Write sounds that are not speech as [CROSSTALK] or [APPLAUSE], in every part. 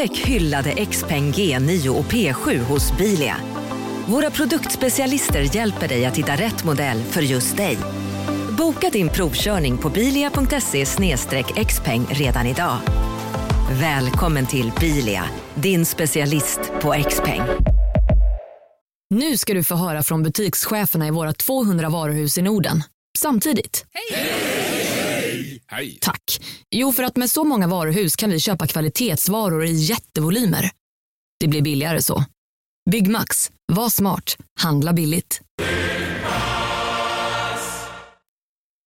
Upptäck hyllade XPeng G9 och P7 hos Bilia. Våra produktspecialister hjälper dig att hitta rätt modell för just dig. Boka din provkörning på bilia.se xpeng redan idag. Välkommen till Bilia, din specialist på XPeng. Nu ska du få höra från butikscheferna i våra 200 varuhus i Norden. Samtidigt. Hej! Tack. Jo, för att med så många varuhus kan vi köpa kvalitetsvaror i jättevolymer. Det blir billigare så. Byggmax. Var smart. Handla billigt.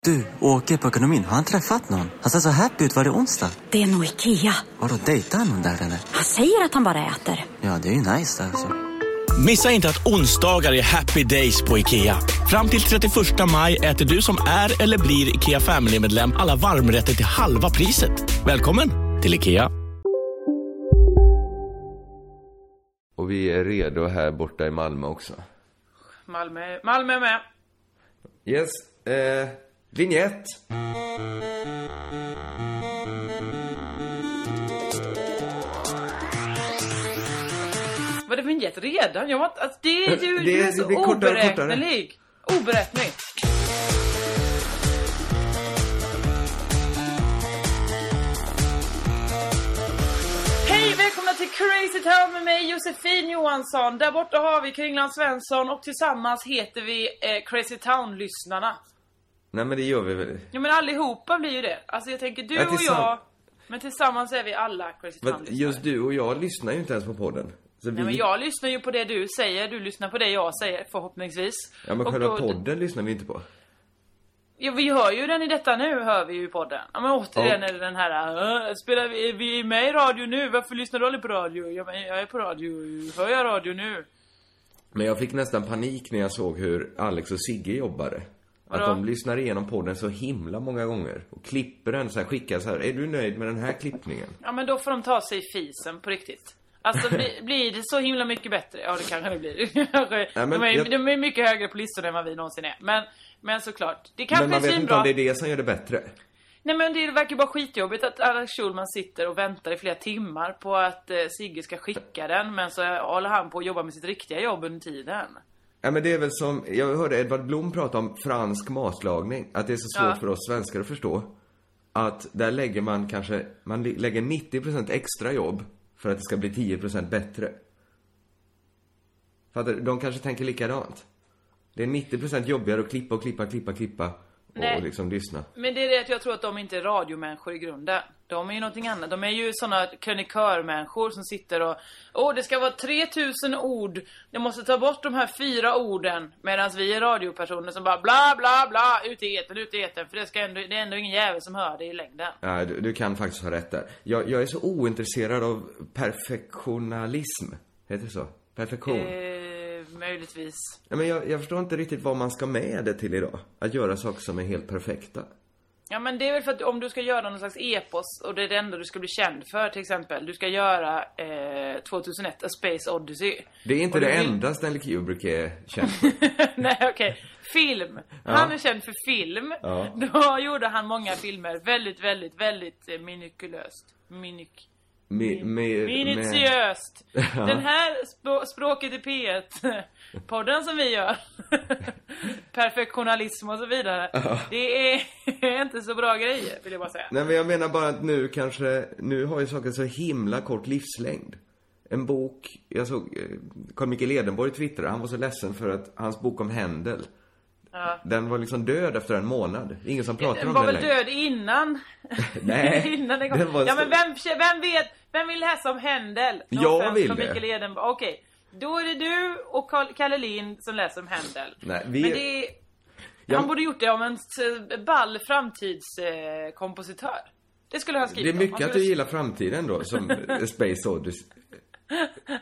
Du, åker på ekonomin. Har han träffat någon? Han ser så happy ut. Var det onsdag? Det är nog Ikea. Har du dejtat någon där eller? Han säger att han bara äter. Ja, det är ju nice där alltså. Missa inte att onsdagar är happy days på IKEA. Fram till 31 maj äter du som är eller blir IKEA Family-medlem alla varmrätter till halva priset. Välkommen till IKEA. Och vi är redo här borta i Malmö också. Malmö, Malmö med. Yes, eh, vignett. Det vignett redan? Jag var alltså, det är ju [LAUGHS] Det- är det så blir kortare och kortare. oberäknelig. Oberäknelig. Hej, välkomna till Crazy Town med mig Josefin Johansson. Där borta har vi Kringland Svensson och tillsammans heter vi eh, Crazy Town-lyssnarna. Nej men det gör vi väl. Ja men allihopa blir ju det. Alltså jag tänker du Ja, och jag, men tillsammans är vi alla Crazy Town-lyssnare. just du och jag lyssnar ju inte ens på podden. Så vi... Nej men jag lyssnar ju på det du säger, du lyssnar på det jag säger förhoppningsvis. Ja men Och själva då- podden lyssnar vi inte på. Ja, vi hör ju den i detta nu, hör vi ju i podden. Ja men återigen Ja. är det den här, äh, spelar vi, är vi med i radio nu? Varför lyssnar du aldrig på radio? Ja men jag är på radio, hör jag radio nu? Men jag fick nästan panik när jag såg hur Alex och Sigge jobbade. Att de lyssnar igenom podden så himla många gånger. Och klipper den så här, skickar så här. Är du nöjd med den här klippningen? Ja men då får de ta sig i fisen på riktigt. Alltså bli, [LAUGHS] blir det så himla mycket bättre? Ja det kanske det blir. [LAUGHS] Men de, är, jag- de är mycket högre på listorna än vad vi någonsin är. Men, men såklart. Det kanske Men man är vet inte om det är det som gör det bättre. Nej men det verkar bara skitjobbigt att Alex Schulman sitter och väntar i flera timmar på att eh, Sigge ska skicka den. Men så håller han på att jobba med sitt riktiga jobb under tiden. Ja men det är väl som, jag hörde Edvard Blom prata om fransk matlagning. Att det är så svårt Ja. för oss svenskar att förstå. Att där lägger man kanske, man lägger 90% extra jobb för att det ska bli 10% bättre. Fattar du? De kanske tänker likadant. Det är 90% jobbigare att klippa och klippa, klippa, klippa och Nej. liksom lyssna. Men det är det att jag tror att de inte är radiomänniskor i grunden. De är ju någonting annat. De är ju såna krönikörmänniskor som sitter och Åh, det ska vara 3000 ord. Jag måste ta bort de här fyra orden. Medan vi är radiopersoner som bara bla bla bla ut i etern, ut i etern. För det, ska ändå, det är ändå ingen jävel som hör det i längden. Ja, du, du kan faktiskt ha rätt där. Jag, jag är så ointresserad av perfektionalism. Heter det så? Perfektion. Eh, möjligtvis. Ja, men jag, jag förstår inte riktigt vad man ska med det till idag. Att göra saker som är helt perfekta. Ja men det är väl för att om du ska göra någon slags epos och det är det enda du ska bli känd för till exempel. Du ska göra eh, 2001 A Space Odyssey. Det är inte Och det vill- enda Stanley Kubrick är känd för. [LAUGHS] Nej okej. Film. Han är känd för film. Ja. Då gjorde han många filmer väldigt, väldigt, väldigt eh, minikulöst. Minik... Mi, med, Minutiöst. [LAUGHS] Den här spå- språket i P1 podden som vi gör. [LAUGHS] Perfektionalism och så vidare. Det är [LAUGHS] inte så bra grejer vill jag bara säga. Nej men jag menar bara att nu kanske, nu har ju saker så himla kort livslängd. En bok, jag såg eh, Carl Michael Edenborg twittra, han var så ledsen för att hans bok om Händel, Ja. den var liksom död efter en månad. Ingen som pratar Den om var den väl längre. död innan? Nej, innan den kom. den var ja men vem, vem vet, vem vill läsa om Händel? No Jag offense vill det. Okej. Då är det du och Carl, Kalle Lind som läser om Händel. Nej, vi- Men det är. Han borde gjort det om en ball framtidskompositör. Eh, kompositör. det skulle han Det skriva är mycket Han att du skulle- gillar framtiden då, som [LAUGHS] Space Odyssey. [LAUGHS]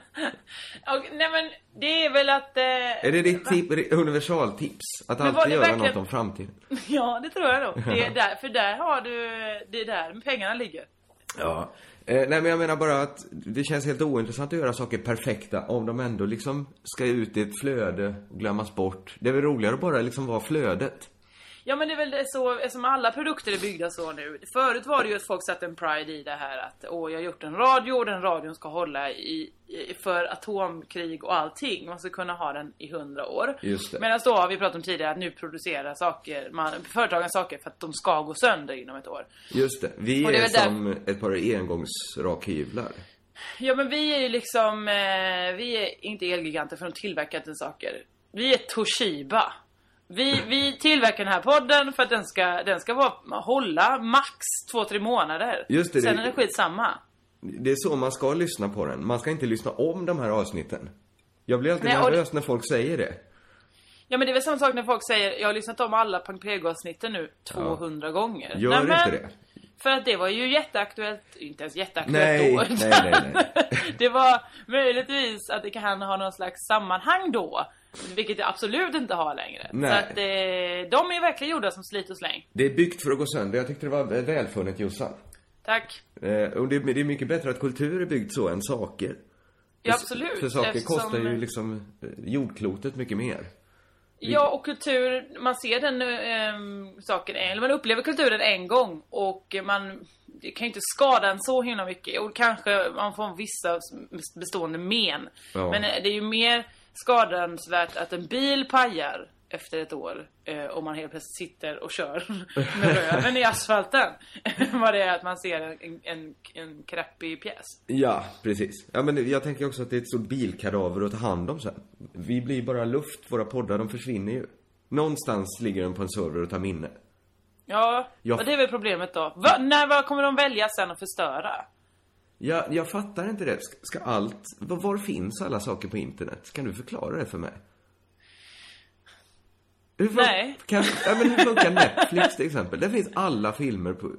Och, nej men det är väl att... Eh, Är det ditt tip, universaltips? Att Men alltid det göra verkligen- något om framtiden? [LAUGHS] Ja, det tror jag nog. Det är där, för där har du... Det är där pengarna ligger. Ja. Eh, nej men jag menar bara att det känns helt ointressant att göra saker perfekta om de ändå liksom ska ut i ett flöde och glömmas bort. Det är väl roligare att bara liksom vara flödet. Ja men det är väl det så, som alla produkter är byggda så nu. Förut var det ju att folk satte en pride i det här att åh jag har gjort en radio och den radion ska hålla i, i för atomkrig och allting. Man ska kunna ha den i hundra år. Medan då har vi pratat om tidigare att nu producerar saker, man, företagen saker för att de ska gå sönder inom ett år. Just det. Vi Och det är är, väl där- som ett par engångsrakhyvlar. Ja men vi är ju liksom, eh, vi är inte elgiganter för de tillverkar inte saker. Vi är Toshiba. Vi, vi tillverkar den här podden för att den ska, den ska vara, hålla max två tre månader. Just det, Sen det- är det skitsamma. Det är så man ska lyssna på den. Man ska inte lyssna om de här avsnitten. Jag blir alltid Nej, nervös när folk säger det. Ja men det är väl samma sak när folk säger, jag har lyssnat om alla Pang avsnitten nu 200 gånger. Gör Nej, inte men- det. För att det var ju jätteaktuellt, inte ens jätteaktuellt Nej, då. nej, nej, nej. [LAUGHS] det var möjligtvis att det kan ha någon slags sammanhang då. Vilket det absolut inte har längre. Nej. Så att eh, de är verkligen gjorda som slit och släng. Det är byggt för att gå sönder. Jag tyckte det var välfunnet Jossan. Tack. Eh, och det, det är mycket bättre att kultur är byggt så än saker. Ja, absolut. För saker eftersom- kostar ju liksom eh, jordklotet mycket mer. Ja, och kultur, man ser den ehm, saken, eller man upplever kulturen en gång och man det kan ju inte skada en så himla mycket. Och kanske man får vissa bestående men. Ja. Men eh, det är ju mer skadansvärt att en bil pajar efter ett år eh, om man helt plötsligt sitter och kör [LAUGHS] med röven i asfalten. [LAUGHS] Vad det är att man ser en, en, en crappy pjäs. Ja, precis. Ja, men jag tänker också att det är ett stort bilkadaver att ta hand om sen. Vi blir bara luft, våra poddar, de försvinner ju. Någonstans ligger den på en server och tar minne. Ja, Ja. och det är väl problemet då. Va, när vad kommer de välja sen att förstöra? Jag, jag fattar inte det. Ska, allt... Var, var finns alla saker på internet? Kan du förklara det för mig? Hur Nej. Kan, ja, men hur funkar [LAUGHS] Netflix till exempel? Där finns alla filmer på...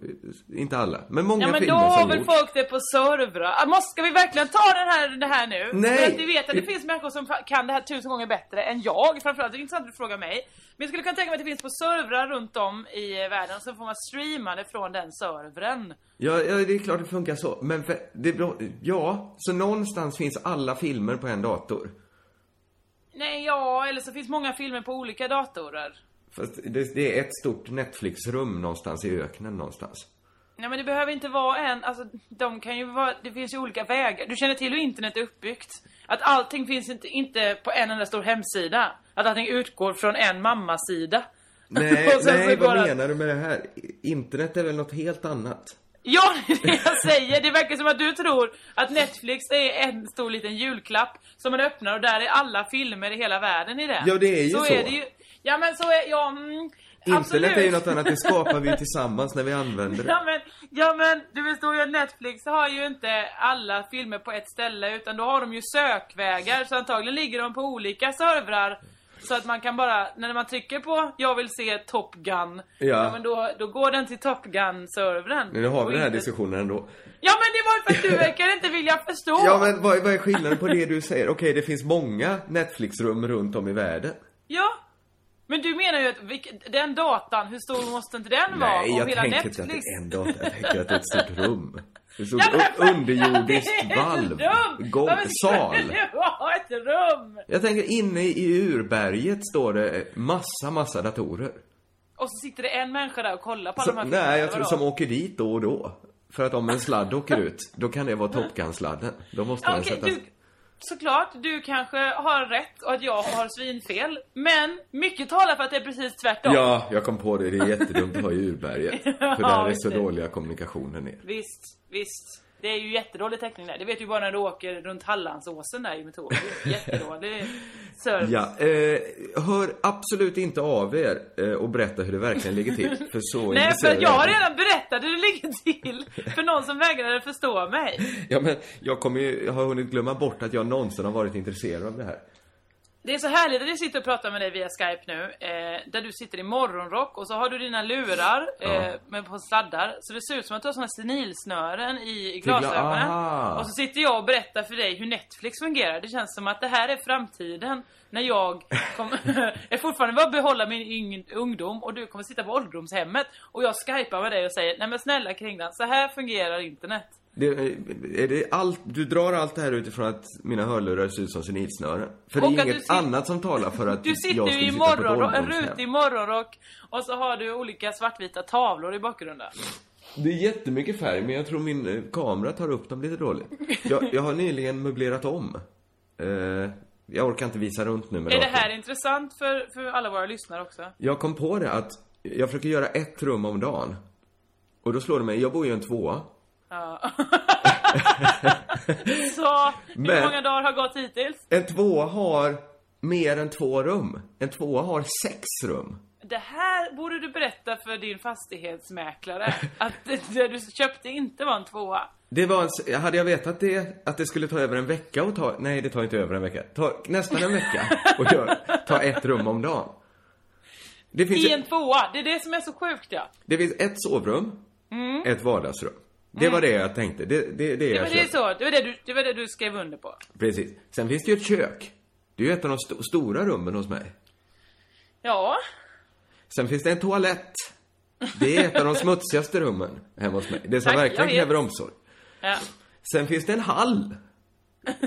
Inte alla, men många Ja men filmer då har som väl folk det på servrar? Ah, Måste, ska vi verkligen ta den här, det här nu? Nej. För att vi vet att det finns människor som kan det här tusen gånger bättre än jag. Framförallt, det är intressant att du frågar mig. Men jag skulle kunna tänka mig att det finns på servrar runt om i världen. Så får man streama det från den servern. Ja, ja, det är klart det funkar så. Men för, det, ja, så någonstans finns alla filmer på en dator. Nej, ja, eller så finns många filmer på olika datorer. Fast det, det är ett stort Netflix-rum någonstans i öknen någonstans. Nej men det behöver inte vara en, alltså de kan ju vara, det finns ju olika vägar. Du känner till hur internet är uppbyggt? Att allting finns inte, inte på en enda stor hemsida. Att allting utgår från en mammasida. Nej, [LAUGHS] nej vad menar du med det här? Internet är väl något helt annat? Ja, [LAUGHS] det är det jag säger. Det verkar som att du tror att Netflix är en stor liten julklapp som man öppnar och där är alla filmer i hela världen i den. Ja, det är ju så. är det ju. Ja, men så är, ja, mm, absolut. Internet är ju något annat, det skapar vi tillsammans när vi använder det. Ja men, ja men du förstår ju att Netflix har ju inte alla filmer på ett ställe utan då har de ju sökvägar så antagligen ligger de på olika servrar. Så att man kan bara, när man trycker på jag vill se Top Gun. Ja. men då, då går den till Top Gun-servern. Men nu har vi den här inte- diskussionen ändå. Ja men det var ju för att du [LAUGHS] verkar inte vilja förstå. Ja men vad, vad är skillnaden på det du säger? Okej, det finns många Netflix-rum runt om i världen. Ja. Men du menar ju att den datan, hur stor måste inte den vara? Nej, jag hela tänker inte att det är en dator. Jag tänker att det är ett stort rum. Ett stort Ja, underjordiskt det valv. Gång, sal. det [LAUGHS] ett rum? Jag tänker inne i urberget står det massa, massa datorer. Och så sitter det en människa där och kollar på alla Som, de här nej, jag tror som åker dit då och då. För att om en sladd åker ut, då kan det vara Top Gun-sladden. Då måste Ja, den okej, sättas... du, såklart, du kanske har rätt och att jag har svinfel. Men mycket talar för att det är precis tvärtom. Ja, jag kom på det. Det är jättedumt att ha i urberget. För där [LAUGHS] är så dåliga kommunikationer ner. Visst, visst. Det är ju jättedålig täckning där. Det vet du bara när du åker runt Hallandsåsen där i med tåg. Det är Jättedålig service. Ja, eh, hör absolut inte av er eh, och berätta hur det verkligen ligger till. För så [LAUGHS] Nej, för jag har redan berättat hur det ligger till. För någon som vägrade förstå mig. Ja, men jag kommer ju, jag har hunnit glömma bort att jag någonsin har varit intresserad av det här. Det är så härligt att jag sitter och pratar med dig via Skype nu. Eh, där du sitter i morgonrock och så har du dina lurar eh, med på sladdar. Så det ser ut som att du har såna senilsnären i, i gla- glasögonen. aha. Och så sitter jag och berättar för dig hur Netflix fungerar. Det känns som att det här är framtiden. När jag kommer... [LAUGHS] jag fortfarande vill behålla min yng- ungdom och du kommer sitta på ålderdomshemmet. Och jag skypar med dig och säger Nej men snälla Kringlan, så här fungerar internet. Det, är det allt, du drar allt det här utifrån att mina hörlurar ser ut som senilsnören? För det Och är att du inget annat som talar för att [LAUGHS] Du jag sitter skulle ju i sitta på ett morgonrock, en ålderdomshem. rutig morgonrock och så har du olika svartvita tavlor i bakgrunden. Det är jättemycket färg, men jag tror min eh, kamera tar upp dem lite dåligt. Jag, jag har nyligen möblerat om. Eh, jag orkar inte visa runt nu med Är det här intressant för, för alla våra lyssnare också? Jag kom på det att jag försöker göra ett rum om dagen. Och då slår det mig, jag bor ju i en tvåa. [LAUGHS] Så, hur Men- många dagar har gått hittills? En tvåa har mer än två rum. En tvåa har sex rum. Det här borde du berätta för din fastighetsmäklare. Att det, du köpte inte var en tvåa. Det var en, hade jag vetat det, att det skulle ta över en vecka och ta, nej det tar inte över en vecka. Ta nästan en vecka och gör, ta ett rum om dagen. Det finns, I ett, en tvåa. Det är det som är så sjukt ja. det finns ett sovrum, ett vardagsrum. Det var det jag tänkte. Det, det, det, jag var det, köpte. så, det, var det, du, det var det du skrev under på. Precis. Sen finns det ju ett kök. Det är ju ett av de sto- stora rummen hos mig. Ja, Sen finns det en toalett. Det är ett av de smutsigaste rummen hemma hos mig. Det som Tack, verkligen kräver omsorg. ja. Sen finns det en hall.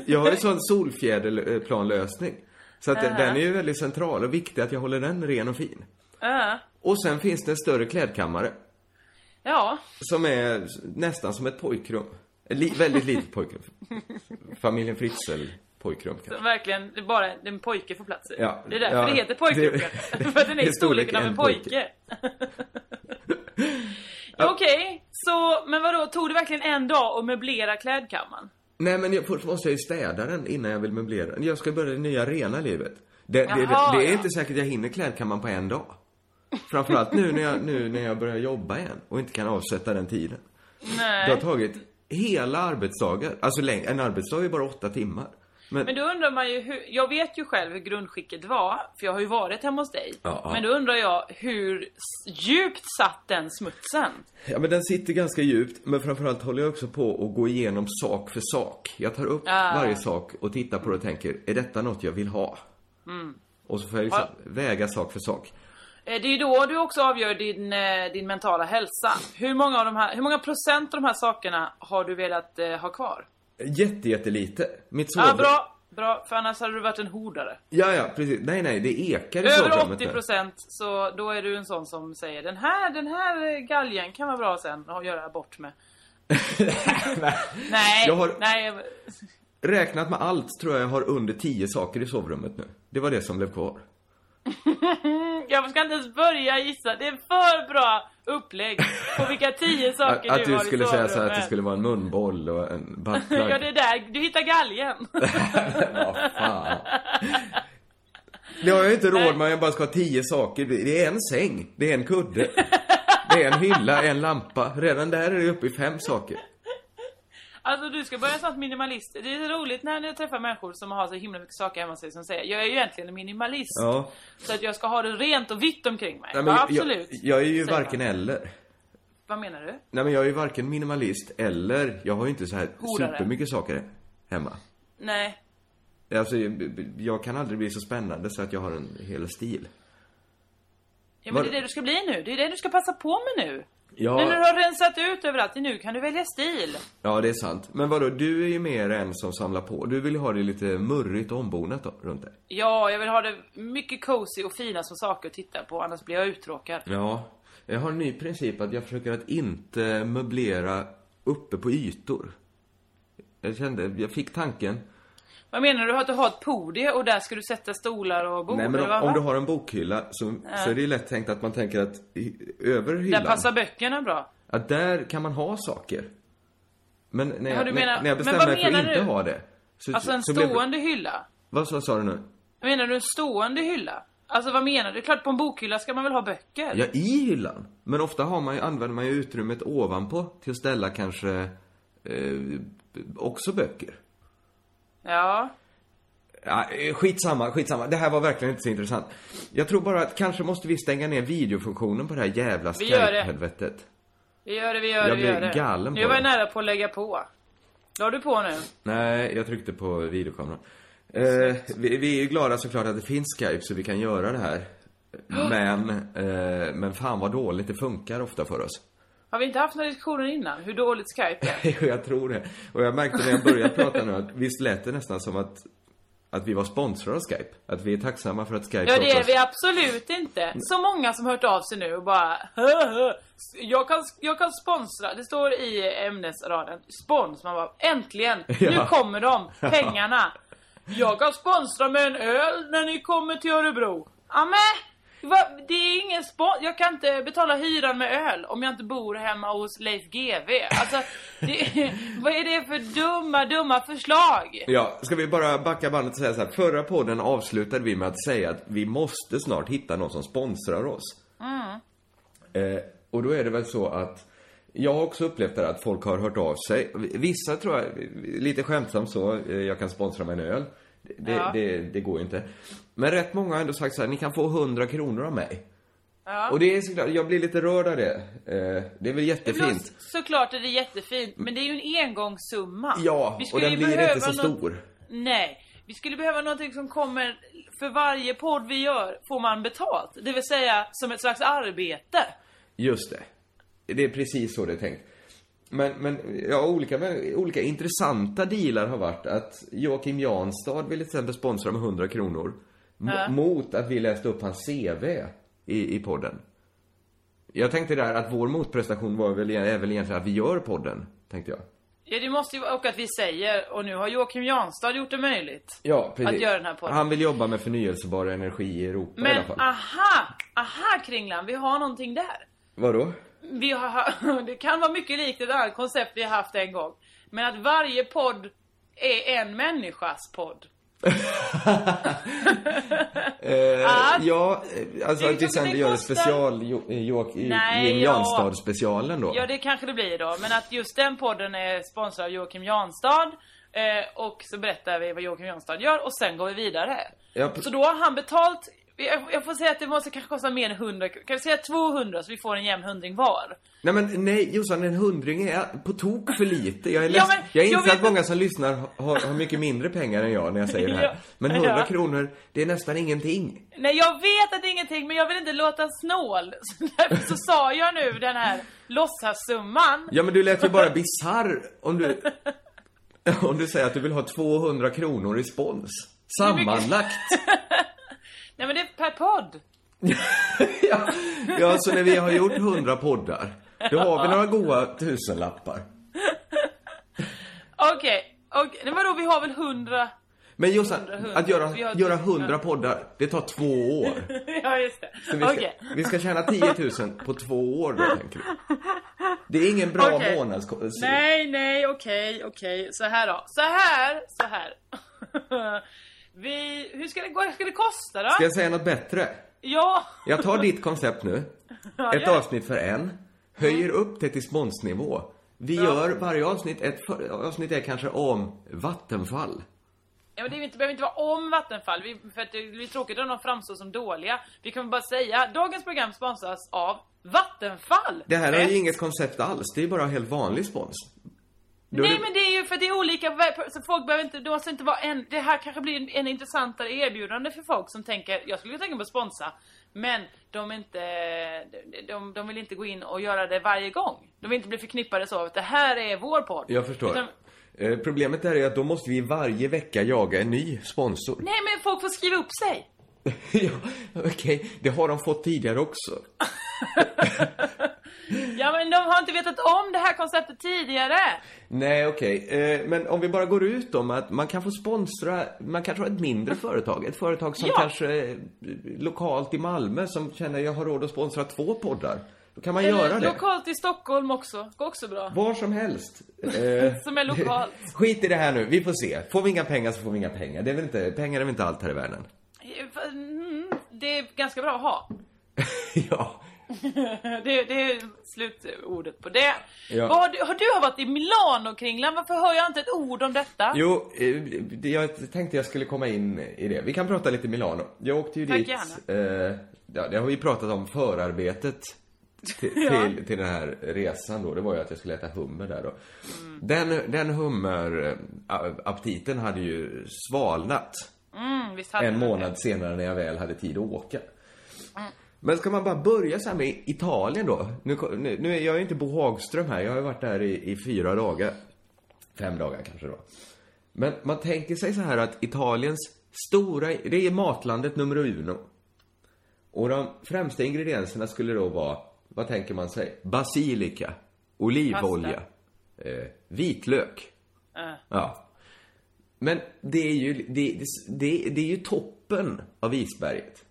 Jag har ju sån solfjäderplanlösning. Så att den är ju väldigt central och viktig att jag håller den ren och fin. Ja. Och sen finns det en större klädkammare. Ja, Som är nästan som ett pojkrum. Li- väldigt litet pojkrum. Familjen Fritzl pojkrum kanske. så verkligen, det är bara en pojke får plats i. Ja, det är därför ja, det heter pojkrummet. det- [LAUGHS] för att den är det i storleken av en en pojke. [LAUGHS] ja, Okej, så, men vadå, tog det verkligen en dag att möblera klädkammaren? Nej men jag, först måste jag ju städa den innan jag vill möblera den. Jag ska börja det nya rena livet. Det, det, det, Jaha, det är ja. inte säkert jag hinner klädkammaren på en dag. Framförallt nu när jag, nu när jag börjar jobba igen och inte kan avsätta den tiden. Nej. Det har tagit hela arbetsdagar. Alltså en arbetsdag är bara åtta timmar. Men, Men då undrar man ju hur, jag vet ju själv hur grundskicket var, för jag har ju varit hemma hos dig. Ja, ja. Men då undrar jag, hur djupt satt den smutsen? ja, men den sitter ganska djupt. Men framförallt håller jag också på att gå igenom sak för sak. Jag tar upp Ah. varje sak och tittar på det och tänker, är detta något jag vill ha? Mm. Och så får jag liksom Ja. väga sak för sak. Eh, Det är ju då du också avgör din, eh, din mentala hälsa. Hur många, av de här, hur många procent av de här sakerna har du velat eh, ha kvar? Jätte, jättelite. Mitt Ja, sovrum... bra. Bra, för annars hade du varit en hordare. Ja, ja, precis. Nej, nej, det ekar i Över sovrummet 80 där. procent, så då är du en sån som säger den här, den här galgen kan vara bra sen att göra bort med. [LAUGHS] [LAUGHS] nej, Jag har- nej. Räknat med allt tror jag jag har under 10 saker i sovrummet nu. Det var det som blev kvar. Jag ska inte ens börja gissa. Det är för bra upplägg på vilka tio Att, saker att du har du skulle säga så här att det skulle vara en munboll och en buttplug. [LAUGHS] Ja, det är där. Du hittar galgen. [LAUGHS] Vad fan. Det har jag inte råd med, jag bara ska ha 10 saker. Det är en säng, det är en kudde. Det är en hylla, en lampa. Redan där är det uppe i fem saker. Alltså du ska börja sånt minimalist. Det är roligt när jag träffar människor som har så himla mycket saker hemma sig som säger jag är ju egentligen en minimalist. Ja. Så att jag ska ha det rent och vitt omkring mig. Nej, men ja, jag, absolut. jag, jag är ju säger varken man. eller. Vad menar du? Nej men jag är ju varken minimalist eller, jag har ju inte så här Horare. supermycket saker hemma. Nej. Alltså, jag kan aldrig bli så spännande så att jag har en hel stil. Ja, men Vad- det är det du ska bli nu. Det är det du ska passa på med nu. Ja, Nu när du har rensat ut överallt, nu kan du välja stil. ja, det är sant. Men vadå, du är ju mer en som samlar på. Du vill ju ha det lite murrigt och ombonat då, runt dig. Ja, jag vill ha det mycket cozy och fina som saker att titta på, annars blir jag uttråkad. Ja. Jag har en ny princip att jag försöker att inte möblera uppe på ytor. Jag kände, jag fick tanken. Vad menar du? Att du har ett podie och där ska du sätta stolar och bord? Nej men vad, om, om du har en bokhylla så, så är det ju lätt tänkt att man tänker att i, över hyllan. Där passar böckerna bra. Att där kan man ha saker. Men när jag, Ja, du menar- när, jag vad mig för att inte ha det. Så, Alltså en så blev- stående hylla. Vad så, sa du nu? Menar du en stående hylla? Alltså vad menar du? Klart på en bokhylla ska man väl ha böcker? Ja, i hyllan. Men ofta har man ju, använder man ju utrymmet ovanpå till att ställa kanske eh, också böcker. Ja. Ja, skitsamma, skitsamma. Det här var verkligen inte så intressant. Jag tror bara att kanske måste vi stänga ner videofunktionen på det här jävla Vi gör det. Skype-helvetet. Vi gör det, vi gör Jag det, vi gör det. galen på Nu var jag det. nära på att lägga på. La du på nu? Nej, jag tryckte på videokameran. Eh, vi, vi är ju glada såklart att det finns Skype så vi kan göra det här. [GASPS] Men, eh, men fan vad dåligt det funkar ofta för oss. Har vi inte haft några diskussioner innan? Hur dåligt Skype är? [LAUGHS] Jo, jag tror det. Och jag märkte när jag började prata nu att visst lät det nästan som att, att vi var sponsrade av Skype. Att vi är tacksamma för att Skype Ja, det är oss- vi absolut inte. Så många som hört av sig nu och bara "Hö, hö. jag kan, jag kan sponsra. Det står i ämnesraden. Spons. Man bara äntligen. [LAUGHS] Nu Ja. kommer de. [LAUGHS] Pengarna. Jag kan sponsra med en öl när ni kommer till Örebro. Amen. Va? Det är ingen spons. Jag kan inte betala hyran med öl om jag inte bor hemma hos Leif GW. Alltså, det, [LAUGHS] vad är det för dumma, dumma förslag? Ja, ska vi bara backa bandet och säga så här. Förra podden avslutade vi med att säga att vi måste snart hitta någon som sponsrar oss. Eh, och då är det väl så att jag har också upplevt det här att folk har hört av sig. Vissa tror jag, lite skämtsamt så, eh, jag kan sponsra med en öl. Det, Ja. det, det går ju inte. Men rätt många har ändå sagt så här, ni kan få 100 kronor av mig. Ja. Och det är såklart, jag blir lite rörd av det. Eh, det är väl jättefint. Men Såklart är det jättefint, men det är ju en engångssumma. Ja, och den blir inte så något- stor. Nej, vi skulle behöva någonting som kommer för varje podd vi gör får man betalt. Det vill säga som ett slags arbete. Just det. Det är precis så det är tänkt. Men, men ja, olika, olika intressanta dealar har varit att Joakim Janstad ville till exempel sponsra med 100 kronor. Ja. Mot att vi läste upp hans CV i, i podden. Jag tänkte där att vår motprestation var väl, är väl egentligen att vi gör podden, tänkte jag. Ja, det måste ju vara, och att vi säger, och nu har Joakim Janstad gjort det möjligt. Ja, precis. Att göra den här podden. Han vill jobba med förnyelsebar energi i Europa i alla Men fall. aha, aha Kringlan, vi har någonting där. Vadå? Vi har, [LAUGHS] det kan vara mycket likt ett annat koncept vi har haft en gång. Men att varje podd är en människas podd. Eh, Ah. ja, eh, alltså att vi sen gör en special jo, eh, Joakim Nej, ja. Janstad-specialen då. Ja, det kanske det blir då. Men att just den podden är sponsrad av Joakim Janstad. Eh, och så berättar vi vad Joakim Janstad gör och sen går vi vidare. Ja, Så då har han betalt, jag, får säga att det måste kanske kosta mer än 100, kan vi säga 200 så vi får en jämn hundring var? Nej men nej Jossan, en hundring är på tok för lite. Jag är Ja, men jag inser att många som lyssnar har, har mycket mindre pengar än jag när jag säger det här. [LAUGHS] Men 100 Ja. kronor, det är nästan ingenting. Nej jag vet att det är ingenting men jag vill inte låta snål. [LAUGHS] Så därför så sa jag nu den här låtsassumman. Ja men du lät ju bara bizarr om du... [LAUGHS] Om du säger att du vill ha 200 kronor i spons. Sammanlagt. Nej men det är per podd. [LAUGHS] ja, ja, så när vi har gjort 100 poddar, då har vi några goa tusenlappar. [LAUGHS] Okej, okej. Okay. vadå vi har väl 100? Men Jossan, 100, 100. att göra, Vi har göra tusen. 100 poddar, det tar två år. [LAUGHS] ja just det. Så vi, ska, Okej. vi ska tjäna 10 000 på två år då, tänker du? Det är ingen bra Okej. månads... Nej, nej, okej, okej. Så här då. Så här, så här. Vi, hur ska det, vad ska det kosta då? Ska jag säga något bättre? Ja. Jag tar ditt koncept nu. [LAUGHS] Ja, Ett gör avsnitt för en. Höjer upp det till sponsnivå. Vi gör varje avsnitt, ett för, avsnitt är kanske om Vattenfall. Ja, men det inte, behöver inte vara om Vattenfall, vi, för att det blir tråkigt om de framstår som dåliga. Vi kan bara säga, dagens program sponsras av Vattenfall! Det här är ju inget koncept alls, det är bara helt vanlig spons. Då Nej det- men det är ju för att det är olika, så folk behöver inte, det måste inte vara en, det här kanske blir en, en intressantare erbjudande för folk som tänker, jag skulle tänka mig att sponsra, men de inte, de, de, vill inte gå in och göra det varje gång. De vill inte bli förknippade så, att det här är vår podd. Jag förstår. Utan, Eh, Problemet där är att då måste vi varje vecka jaga en ny sponsor. nej men folk får skriva upp sig. [LAUGHS] ja, okej. Det har de fått tidigare också. [LAUGHS] [LAUGHS] Ja men de har inte vetat om det här konceptet tidigare. Nej, okej. Eh, men om vi bara går ut om att man kan få sponsra, man kanske har ett mindre företag. Ett företag som Ja. kanske är lokalt i Malmö som känner jag har råd att sponsra två poddar. Då kan man göra Eller det. Lokalt i Stockholm också, går också bra. Var som helst. [LAUGHS] Eh, Som är lokalt. [LAUGHS] Skit i det här nu, vi får se. Får vi inga pengar så får vi inga pengar. Det är väl inte, pengar är väl inte allt här i världen? Mm, det är ganska bra att ha. ja. [LAUGHS] Det, det är slutordet på det. Ja. Vad har, du, har varit i Milano, Kringlan? Varför hör jag inte ett ord om detta? Jo, eh, det- jag tänkte jag skulle komma in i det. Vi kan prata lite Milano. Jag åkte ju Tack, dit. gärna. Eh, ja, det har vi pratat om förarbetet till, [LAUGHS] till, till den här resan då. Det var ju att jag skulle äta hummer där då. Mm. Den, den hummeraptiten hade ju svalnat Mm, hade en månad det. senare när jag väl hade tid att åka. Mm. Men ska man bara börja så här med Italien då? Nu, nu, nu är jag ju inte Bo Hagström här, jag har ju varit där i, i fyra dagar. Fem dagar kanske då. Men man tänker sig så här att Italiens stora, det är matlandet nummer uno. Och de främsta ingredienserna skulle då vara, vad tänker man sig? Basilika, olivolja, eh, vitlök. Ja. Men det är ju, det, det, det är ju toppen av isberget.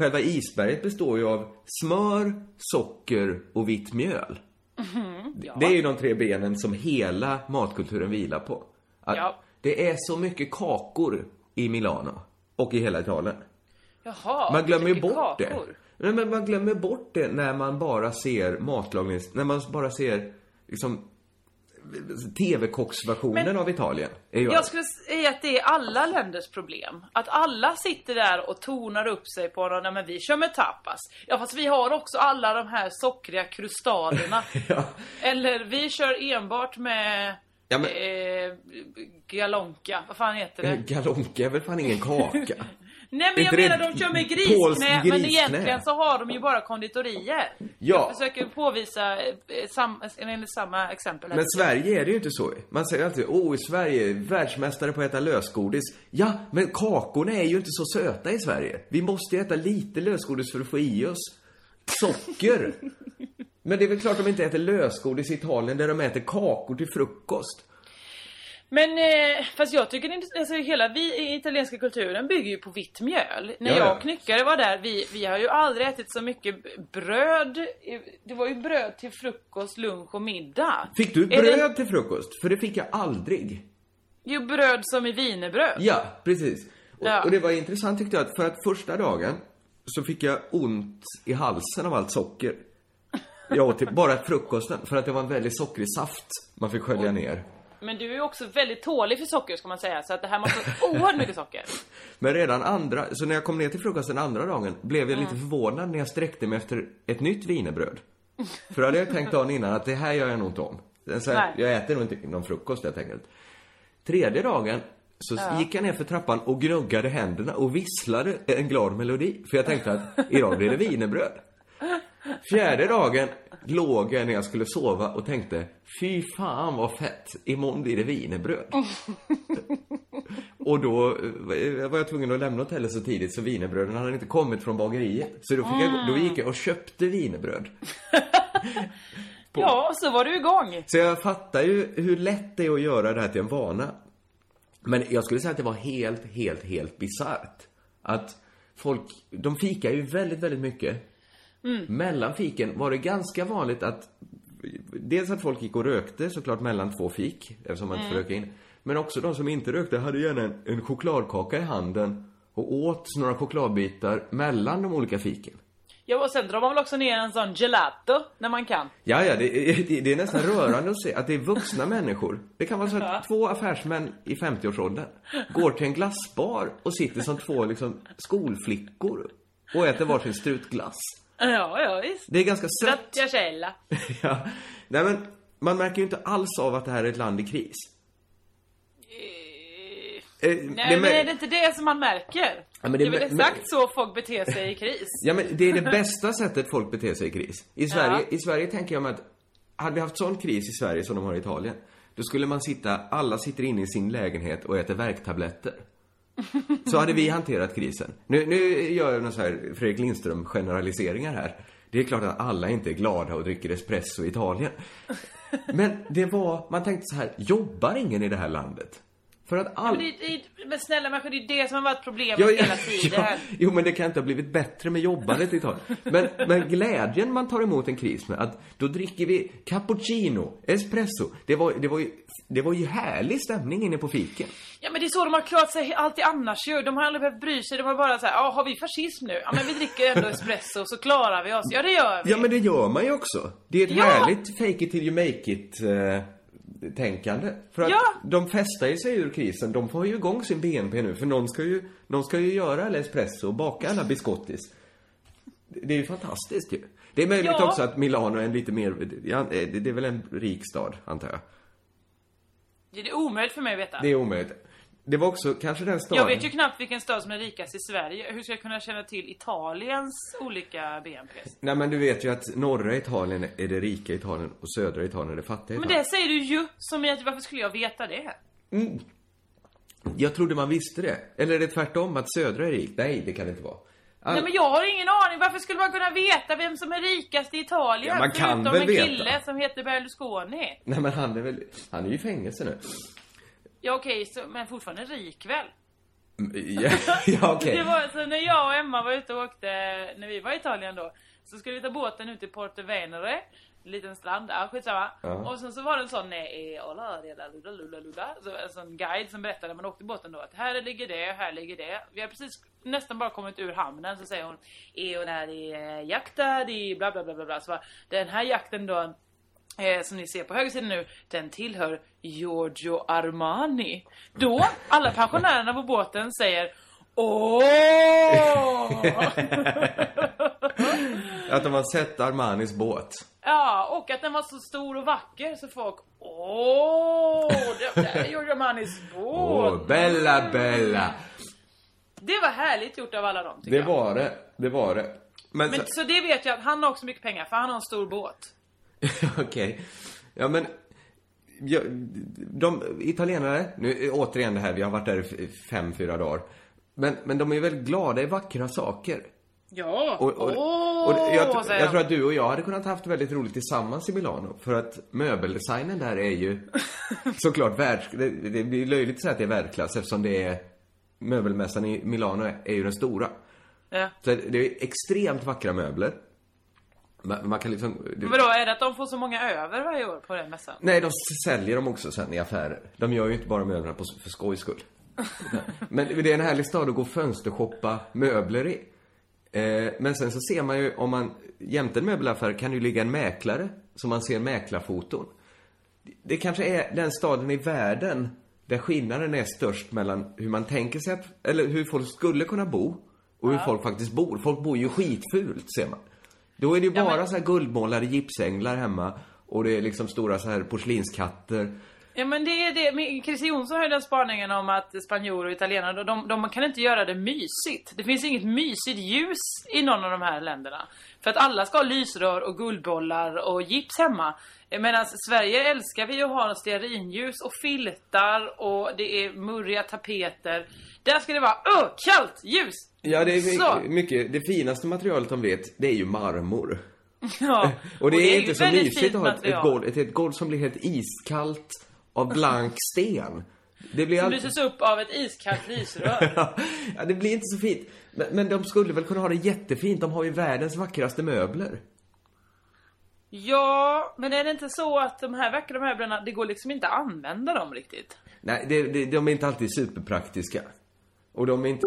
Själva isberget består ju av smör, socker och vitt mjöl. Det är ju de tre benen som hela matkulturen vilar på. Ja. Det är så mycket kakor i Milano och i hela Italien. Jaha, Man glömmer ju bort det. kakor. Nej, men man glömmer bort det när man bara ser matlagnings... När man bara ser liksom TV-kocksversionen av Italien. Jag skulle säga att det är alla länders problem. Att alla sitter där och tonar upp sig på någon, nej men vi kör med tapas. Ja fast vi har också alla de här sockriga krustaderna. [LAUGHS] ja. Eller vi kör enbart med Ja, men- eh, galonka, vad fan heter Eh, det? Galonka är väl fan ingen kaka? [LAUGHS] Nej men jag menar de kör med grisknä, men egentligen så har de ju bara konditorier. Ja. Jag försöker påvisa eh, sam, enligt samma exempel. Men Sverige är det ju inte så. Man säger alltid, oh i Sverige, världsmästare på att äta lösgodis. Ja, men kakorna är ju inte så söta i Sverige. Vi måste ju äta lite lösgodis för att få i oss socker. [LAUGHS] Men det är väl klart de inte äter lösgodis i Italien där de äter kakor till frukost. Men eh, fast jag tycker inte, alltså hela vi, italienska kulturen bygger ju på vitt mjöl. När Ja, jag ja. och knyckare var där, vi, vi har ju aldrig ätit så mycket bröd. eh, Det var ju bröd till frukost, lunch och middag. Fick du bröd det- till frukost? För det fick jag aldrig. Jo, bröd som i wienerbröd. Ja, precis. Och, Ja. och det var intressant tyckte jag, att för att första dagen så fick jag ont i halsen av allt socker. Jag åt till, bara frukosten, för att det var en väldigt sockrig saft man fick skölja ner. Men du är också väldigt tålig för socker ska man säga, så att det här måste vara oerhört mycket socker. [LAUGHS] Men redan andra, så när jag kom ner till frukosten andra dagen blev jag lite förvånad när jag sträckte mig efter ett nytt wienerbröd. För då hade jag tänkt dagen innan att det här gör jag nog inte om. Så Nej. jag äter nog inte någon frukost helt enkelt. Tredje dagen så gick jag ner för trappan och gnuggade händerna och visslade en glad melodi. För jag tänkte att idag blir det wienerbröd. Fjärde dagen låg jag när jag skulle sova och tänkte Fy fan vad fett, imorgon blir det wienerbröd. Och då eh, var jag tvungen att lämna hotellet så tidigt så wienerbröden hade inte kommit från bageriet. Så då, fick jag, då gick jag och köpte wienerbröd. [LAUGHS] Ja, så var du igång. Så jag fattar ju hur lätt det är att göra det här till en vana. Men jag skulle säga att det var helt, helt, helt bisarrt. Att folk, de fikar ju väldigt, väldigt mycket. Mellan fiken var det ganska vanligt att Dels att folk gick och rökte såklart mellan två fik, eftersom man inte får röka in. Men också de som inte rökte hade gärna en, en chokladkaka i handen och åt några chokladbitar mellan de olika fiken. Ja, och sen drar man väl också ner en sån gelato när man kan. Ja, ja, det, är- det, det är nästan rörande att se att det är vuxna människor. Det kan vara så att två affärsmän i 50-årsåldern går till en glassbar och sitter som två liksom skolflickor och äter varsin strutglass. Ja, ja visst. Det är ganska sött. Stracciatella. [LAUGHS] Ja. Nej, men man märker ju inte alls av att det här är ett land i kris. Eh, Nej, det men är det inte det som man märker? Ja, det, det är väl exakt så folk beter sig i kris. Ja, men det är det [LAUGHS] bästa sättet folk beter sig i kris. I Sverige, i Sverige tänker jag mig att, hade vi haft sån kris i Sverige som de har i Italien, då skulle man sitta, alla sitter inne i sin lägenhet och äter värktabletter. Så hade vi hanterat krisen. Nu, nu gör jag någon så här Fredrik Lindström generaliseringar här. Det är klart att alla inte är glada och dricker espresso i Italien. Men det var, man tänkte så här, jobbar ingen i det här landet? För att all... Men, det, det, men snälla människor, det är det som har varit problemet Ja, ja, hela tiden. ja, jo, men det kan inte ha blivit bättre med jobbandet i Italien. Men, men glädjen man tar emot en kris med, att då dricker vi cappuccino, espresso. Det var, det var, ju, det var ju härlig stämning inne på fiken. Ja men det är så de har klarat sig alltid annars ju. De har aldrig behövt bry sig. De har bara såhär, ja har vi fascism nu? Ja men vi dricker ändå espresso så klarar vi oss. Ja det gör vi. Ja, men det gör man ju också. Det är ett Ja! härligt fake it till you make it eh, tänkande. För att Ja! de festar ju sig ur krisen. De får ju igång sin BNP nu. För någon ska ju, någon ska ju göra alla espresso och baka alla biscottis. Det är ju fantastiskt ju. Det är möjligt Ja. också att Milano är en lite mer, ja, det är väl en rik stad, antar jag. Det är omöjligt för mig att veta. Det är omöjligt. Det var också kanske den staden... Jag vet ju knappt vilken stad som är rikast i Sverige. Hur ska jag kunna känna till Italiens olika BNP? Nej men du vet ju att norra Italien är det rika Italien och södra Italien är det fattiga Men Italien. det säger du ju, som i att varför skulle jag veta det? Jag trodde man visste det. Eller är det tvärtom, att södra är rikt? Nej, det kan det inte vara. All... Nej men jag har ingen aning, varför skulle man kunna veta vem som är rikast i Italien? Ja, man kan Förutom väl en veta. kille som heter Berlusconi. Nej men han är väl... Han är ju i fängelse nu. Ja okej, så, men fortfarande rik väl? Ja, [LAUGHS] ja okej. Det var så när jag och Emma var ute och åkte, när vi var i Italien då, så skulle vi ta båten ut till Porto Venere, en liten strand, ja skitsamma. Ja. Och sen så var det en sån, nej, ola, lula, lula, lula, lula, så en sån guide som berättade när man åkte båten då att här ligger det, här ligger det. Vi har precis nästan bara kommit ur hamnen så säger hon, e och där är jakta, det är bla bla bla bla bla. Så bara, den här jakten då Eh, som ni ser på höger sida nu, den tillhör Giorgio Armani. Då, alla pensionärerna på båten säger Åh! [LAUGHS] Att de har sett Armanis båt. ja, och att den var så stor och vacker så folk Åh! Det där är Giorgio Armanis båt! Åh, bella, bella. Det var härligt gjort av alla dem tycker Det jag. var det. Det var det. Men, Men så- så det vet jag att han har också mycket pengar för han har en stor båt. [LAUGHS] Okej. Ja, men... Ja, de italienare, nu återigen det här, vi har varit där i fem, fyra dagar. Men, men de är väldigt glada i vackra saker. Ja! Och, och, Åh! och jag, jag tror att du och jag hade kunnat haft väldigt roligt tillsammans i Milano. För att möbeldesignen där är ju [LAUGHS] såklart världs... Det, det blir löjligt att säga att det är världsklass eftersom det är... Möbelmässan i Milano är, är ju den stora. Ja. Så det är extremt vackra möbler. Man, man kan liksom... det- Men vadå, är det att de får så många över varje år på den mässan? Nej, de säljer dem också sen i affärer. De gör ju inte bara möblerna på, för skojs skull. [LAUGHS] Men det är en härlig stad att gå och fönstershoppa möbler i. Eh, men sen så ser man ju, om man jämte en möbelaffär kan ju ligga en mäklare, som man ser mäklarfoton. Det kanske är den staden i världen där skillnaden är störst mellan hur man tänker sig att, eller hur folk skulle kunna bo och hur folk faktiskt bor. Folk bor ju skitfult, ser man. Då är det ju Ja, bara men- så här guldmålade gipsänglar hemma och det är liksom stora så här porslinskatter. Ja men det är det, men Christer Jonsson har ju den spaningen om att spanjorer och italienare, de, de kan inte göra det mysigt. Det finns inget mysigt ljus i någon av de här länderna. För att alla ska ha lysrör och guldbollar och gips hemma. Medan Sverige älskar vi att ha stearinljus och filtar och det är murriga tapeter. Där ska det vara öh, kallt ljus! Ja, det är mycket, mycket, det finaste materialet de vet, det är ju marmor. [LAUGHS] Ja. Och det, är, ju inte så mysigt att ha ett, ett, golv, ett, ett golv som blir helt iskallt av [LAUGHS] blank sten. Det blir Som lyses upp av ett iskallt lysrör. [LAUGHS] ja, det blir inte så fint. Men, men de skulle väl kunna ha det jättefint. De har ju världens vackraste möbler. Ja, men är det inte så att de här vackra möblerna, det går liksom inte att använda dem riktigt? Nej, det, det, de är inte alltid superpraktiska. Och de är inte...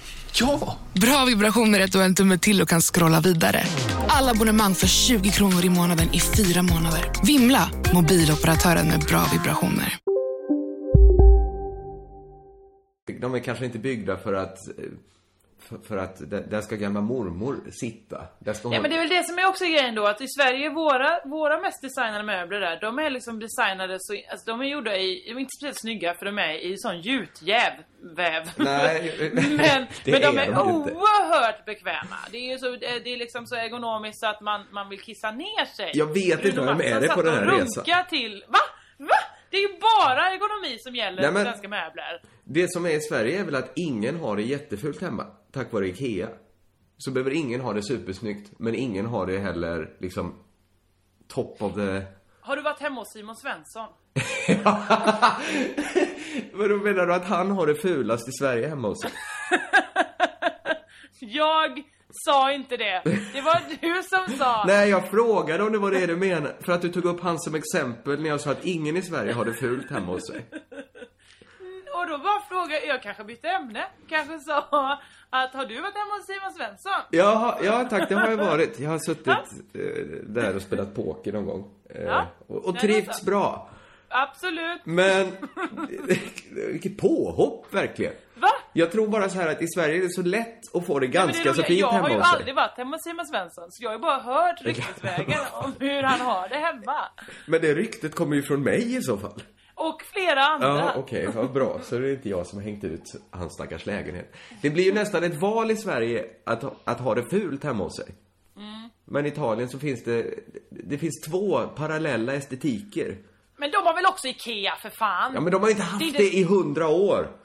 Ja! Bra vibrationer är du har en tumme till och kan scrolla vidare. Alla abonnemang för 20 kronor i månaden i fyra månader. Vimla! Mobiloperatören med bra vibrationer. De är kanske inte byggda för att... eh, För, för att där, där ska gamla mormor sitta. Där ska hon... Ja men det är väl det som är också grejen då att i Sverige, våra, våra mest designade möbler där, de är liksom designade så, alltså de är gjorda i, de är inte speciellt snygga för de är i sån gjutjäv, väv. Nej, [LAUGHS] men, det men de är är, de inte. oerhört bekväma. Det är ju så, det är liksom så ergonomiskt så att man, man vill kissa ner sig. Jag vet inte om jag är dig på den här resan. till, va? Va? Det är ju bara ergonomi som gäller Nej, men- svenska möbler. Det som är i Sverige är väl att ingen har det jättefult hemma, tack vare IKEA. Så behöver ingen ha det supersnyggt, men ingen har det heller liksom top of the... Har du varit hemma hos Simon Svensson? [LAUGHS] Vadå menar du att han har det fulast i Sverige hemma hos sig? [LAUGHS] Jag sa inte det. Det var du som sa. [LAUGHS] Nej, jag frågade om det var det du menade. För att du tog upp han som exempel när jag sa att ingen i Sverige har det fult hemma hos sig. [LAUGHS] Och då var frågan, jag kanske bytte ämne. Kanske sa att har du varit hemma hos Simon Svensson? Ja, ja tack, det har jag varit. Jag har [LAUGHS] suttit eh, där och spelat poker någon gång. Eh, Ja, och, och trivts bra. Absolut. Men, vilket påhopp verkligen. Jag tror bara så här att i Sverige är det så lätt att få det Men det är ganska så roligt, fint Jag hemma har ju hos sig. aldrig varit hemma hos Simon Svensson. Så jag har ju bara hört ryktesvägen om hur han har det hemma. Men det ryktet kommer ju från mig i så fall. Och flera andra. Ja, okej, vad bra. Så det är inte jag som har hängt ut hans stackars lägenhet. Det blir ju nästan ett val i Sverige att, att ha det fult hemma hos sig. Mm. Men i Italien så finns det, det finns två parallella estetiker. Men de har väl också Ikea för fan? Ja, men de har inte haft är det i hundra år.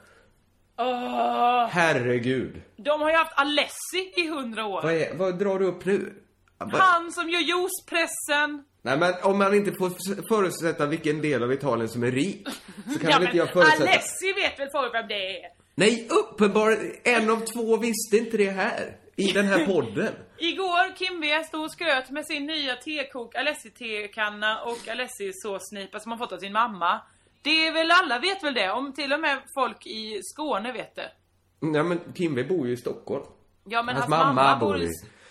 Åh, Herregud. de har ju haft Alessi i hundra år. Vad, är, vad drar du upp nu? Vad- Han som gör juicepressen. Nej men om man inte får förutsätta vilken del av Italien som är rik Så kan väl inte jag förutsätta Alessi vet väl folk vem det är? Nej uppenbarligen, en av två visste inte det här I den här podden [LAUGHS] Igår, Kim V stod och skröt med sin nya tekok, Alessi-tekanna och Alessi-såsnipa som han fått av sin mamma. Det är väl alla vet väl det, om till och med folk i Skåne vet det. Ja men Kimve bor ju i Stockholm Ja men Hans hans, mamma, bor i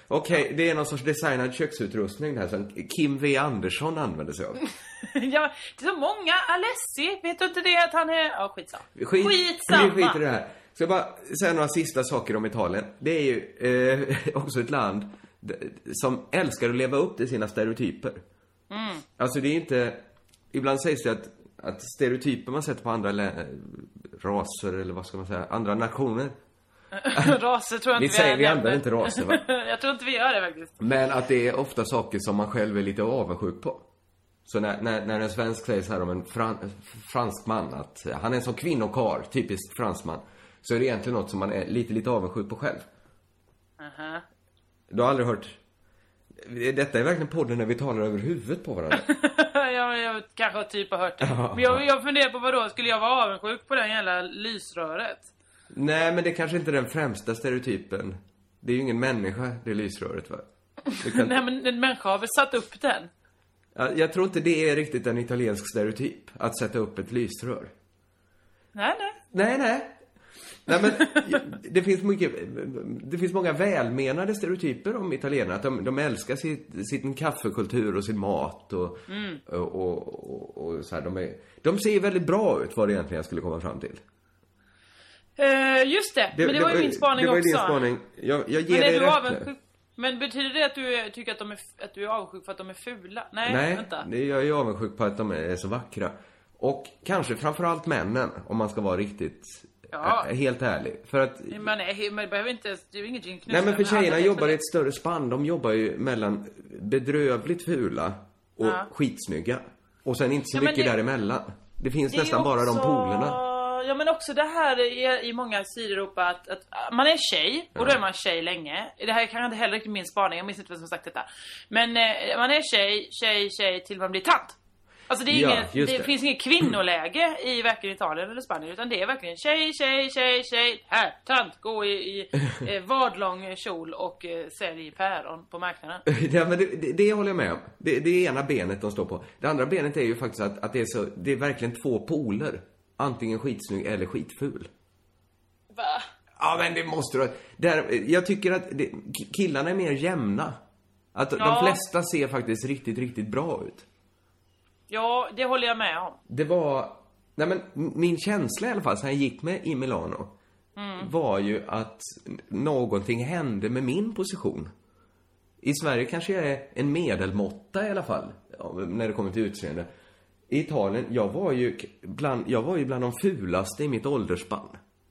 Okej, det är någon sorts designad köksutrustning där som Kim V Andersson använder sig av [LAUGHS] ja, det är så många Alessi, vet du inte det att han är... Ja, skitsamma. Skit, Skitsamma. Vi skiter i det här. Ska jag bara säga några sista saker om Italien. Det är ju eh, [LAUGHS] också ett land som älskar att leva upp till sina stereotyper. Mm. Alltså det är inte... Ibland sägs det att, att stereotyper man sätter på andra raser, eller vad ska man säga, andra nationer. [LAUGHS] raser tror jag Vi inte säger- har vi använder inte raser, va? [LAUGHS] jag tror inte vi gör det faktiskt. Men att det är ofta saker som man själv är lite avundsjuk på. Så när, när, när en svensk säger så här om en fran, fransk man att han är en sån kvinnokar, typiskt fransman. Så är det egentligen något som man är lite, lite avundsjuk på själv. Aha. Du har aldrig hört... Detta är verkligen podden när vi talar över huvudet på varandra. [LAUGHS] jag, jag kanske typ har hört det. Men jag, jag funderar på vad då skulle jag vara avundsjuk på det jävla lysröret? Nej, men det kanske inte är den främsta stereotypen. Det är ju ingen människa, det lysröret va? Kan... [LAUGHS] Nej men en människa har väl satt upp den? Ja, Jag tror inte det är riktigt en italiensk stereotyp, att sätta upp ett lysrör. Nej nej. Nej, nej. Nej men, det finns mycket, det finns många välmenande stereotyper om italienare. Att de, de älskar sitt, sin kaffekultur och sin mat och, Mm. och, och, och, och så här, de, är, de ser väldigt bra ut, vad det egentligen jag skulle komma fram till. Eh, just det. men det, var ju min spaning Det var också. din spaning. Jag, jag ger men dig du rätt avundsjuk? Men betyder det att du tycker att, de är, att du är avundsjuk för att de är fula? Nej, Nej, vänta. det, jag är avundsjuk på att de är så vackra. Och kanske framförallt männen, om man ska vara riktigt Ja. helt ärlig. För att Man, är, man behöver inte, det är ju ingenting knussa Nej men för tjejerna jobbar i ett större spann. De jobbar ju mellan bedrövligt fula och Ja. skitsnygga. Och sen inte så Ja, mycket det- däremellan. Det finns Det nästan bara de också- polerna. Ja men också det här i, i många Sydeuropa att, att man är tjej och då är man tjej länge. Det här är kanske inte heller riktigt min spaning, jag minns inte vem som sagt detta. Men eh, man är tjej, tjej, tjej till man blir tant. Alltså det, Ja, inget, just det, det. finns inget kvinnoläge i varken Italien eller Spanien utan det är verkligen tjej, tjej, tjej, tjej, här, tant, gå i, i [LAUGHS] eh, vadlång kjol och eh, sälj päron på marknaden. [LAUGHS] ja men det, det, det håller jag med om. Det, det är ena benet de står på. Det andra benet är ju faktiskt att, att det är så, det är verkligen två poler. Antingen skitsnygg eller skitful. Va? Ja men det måste du där, Jag tycker att det, ki- killarna är mer jämna. Att Ja. de flesta ser faktiskt riktigt, riktigt bra ut. Ja, det håller jag med om. Det var... Nej men min känsla i alla fall, sen jag gick med i Milano, Mm. var ju att någonting hände med min position. I Sverige kanske jag är en medelmåtta i alla fall, när det kommer till utseende. I Italien, jag var ju bland, jag var ju bland de fulaste i mitt åldersspann.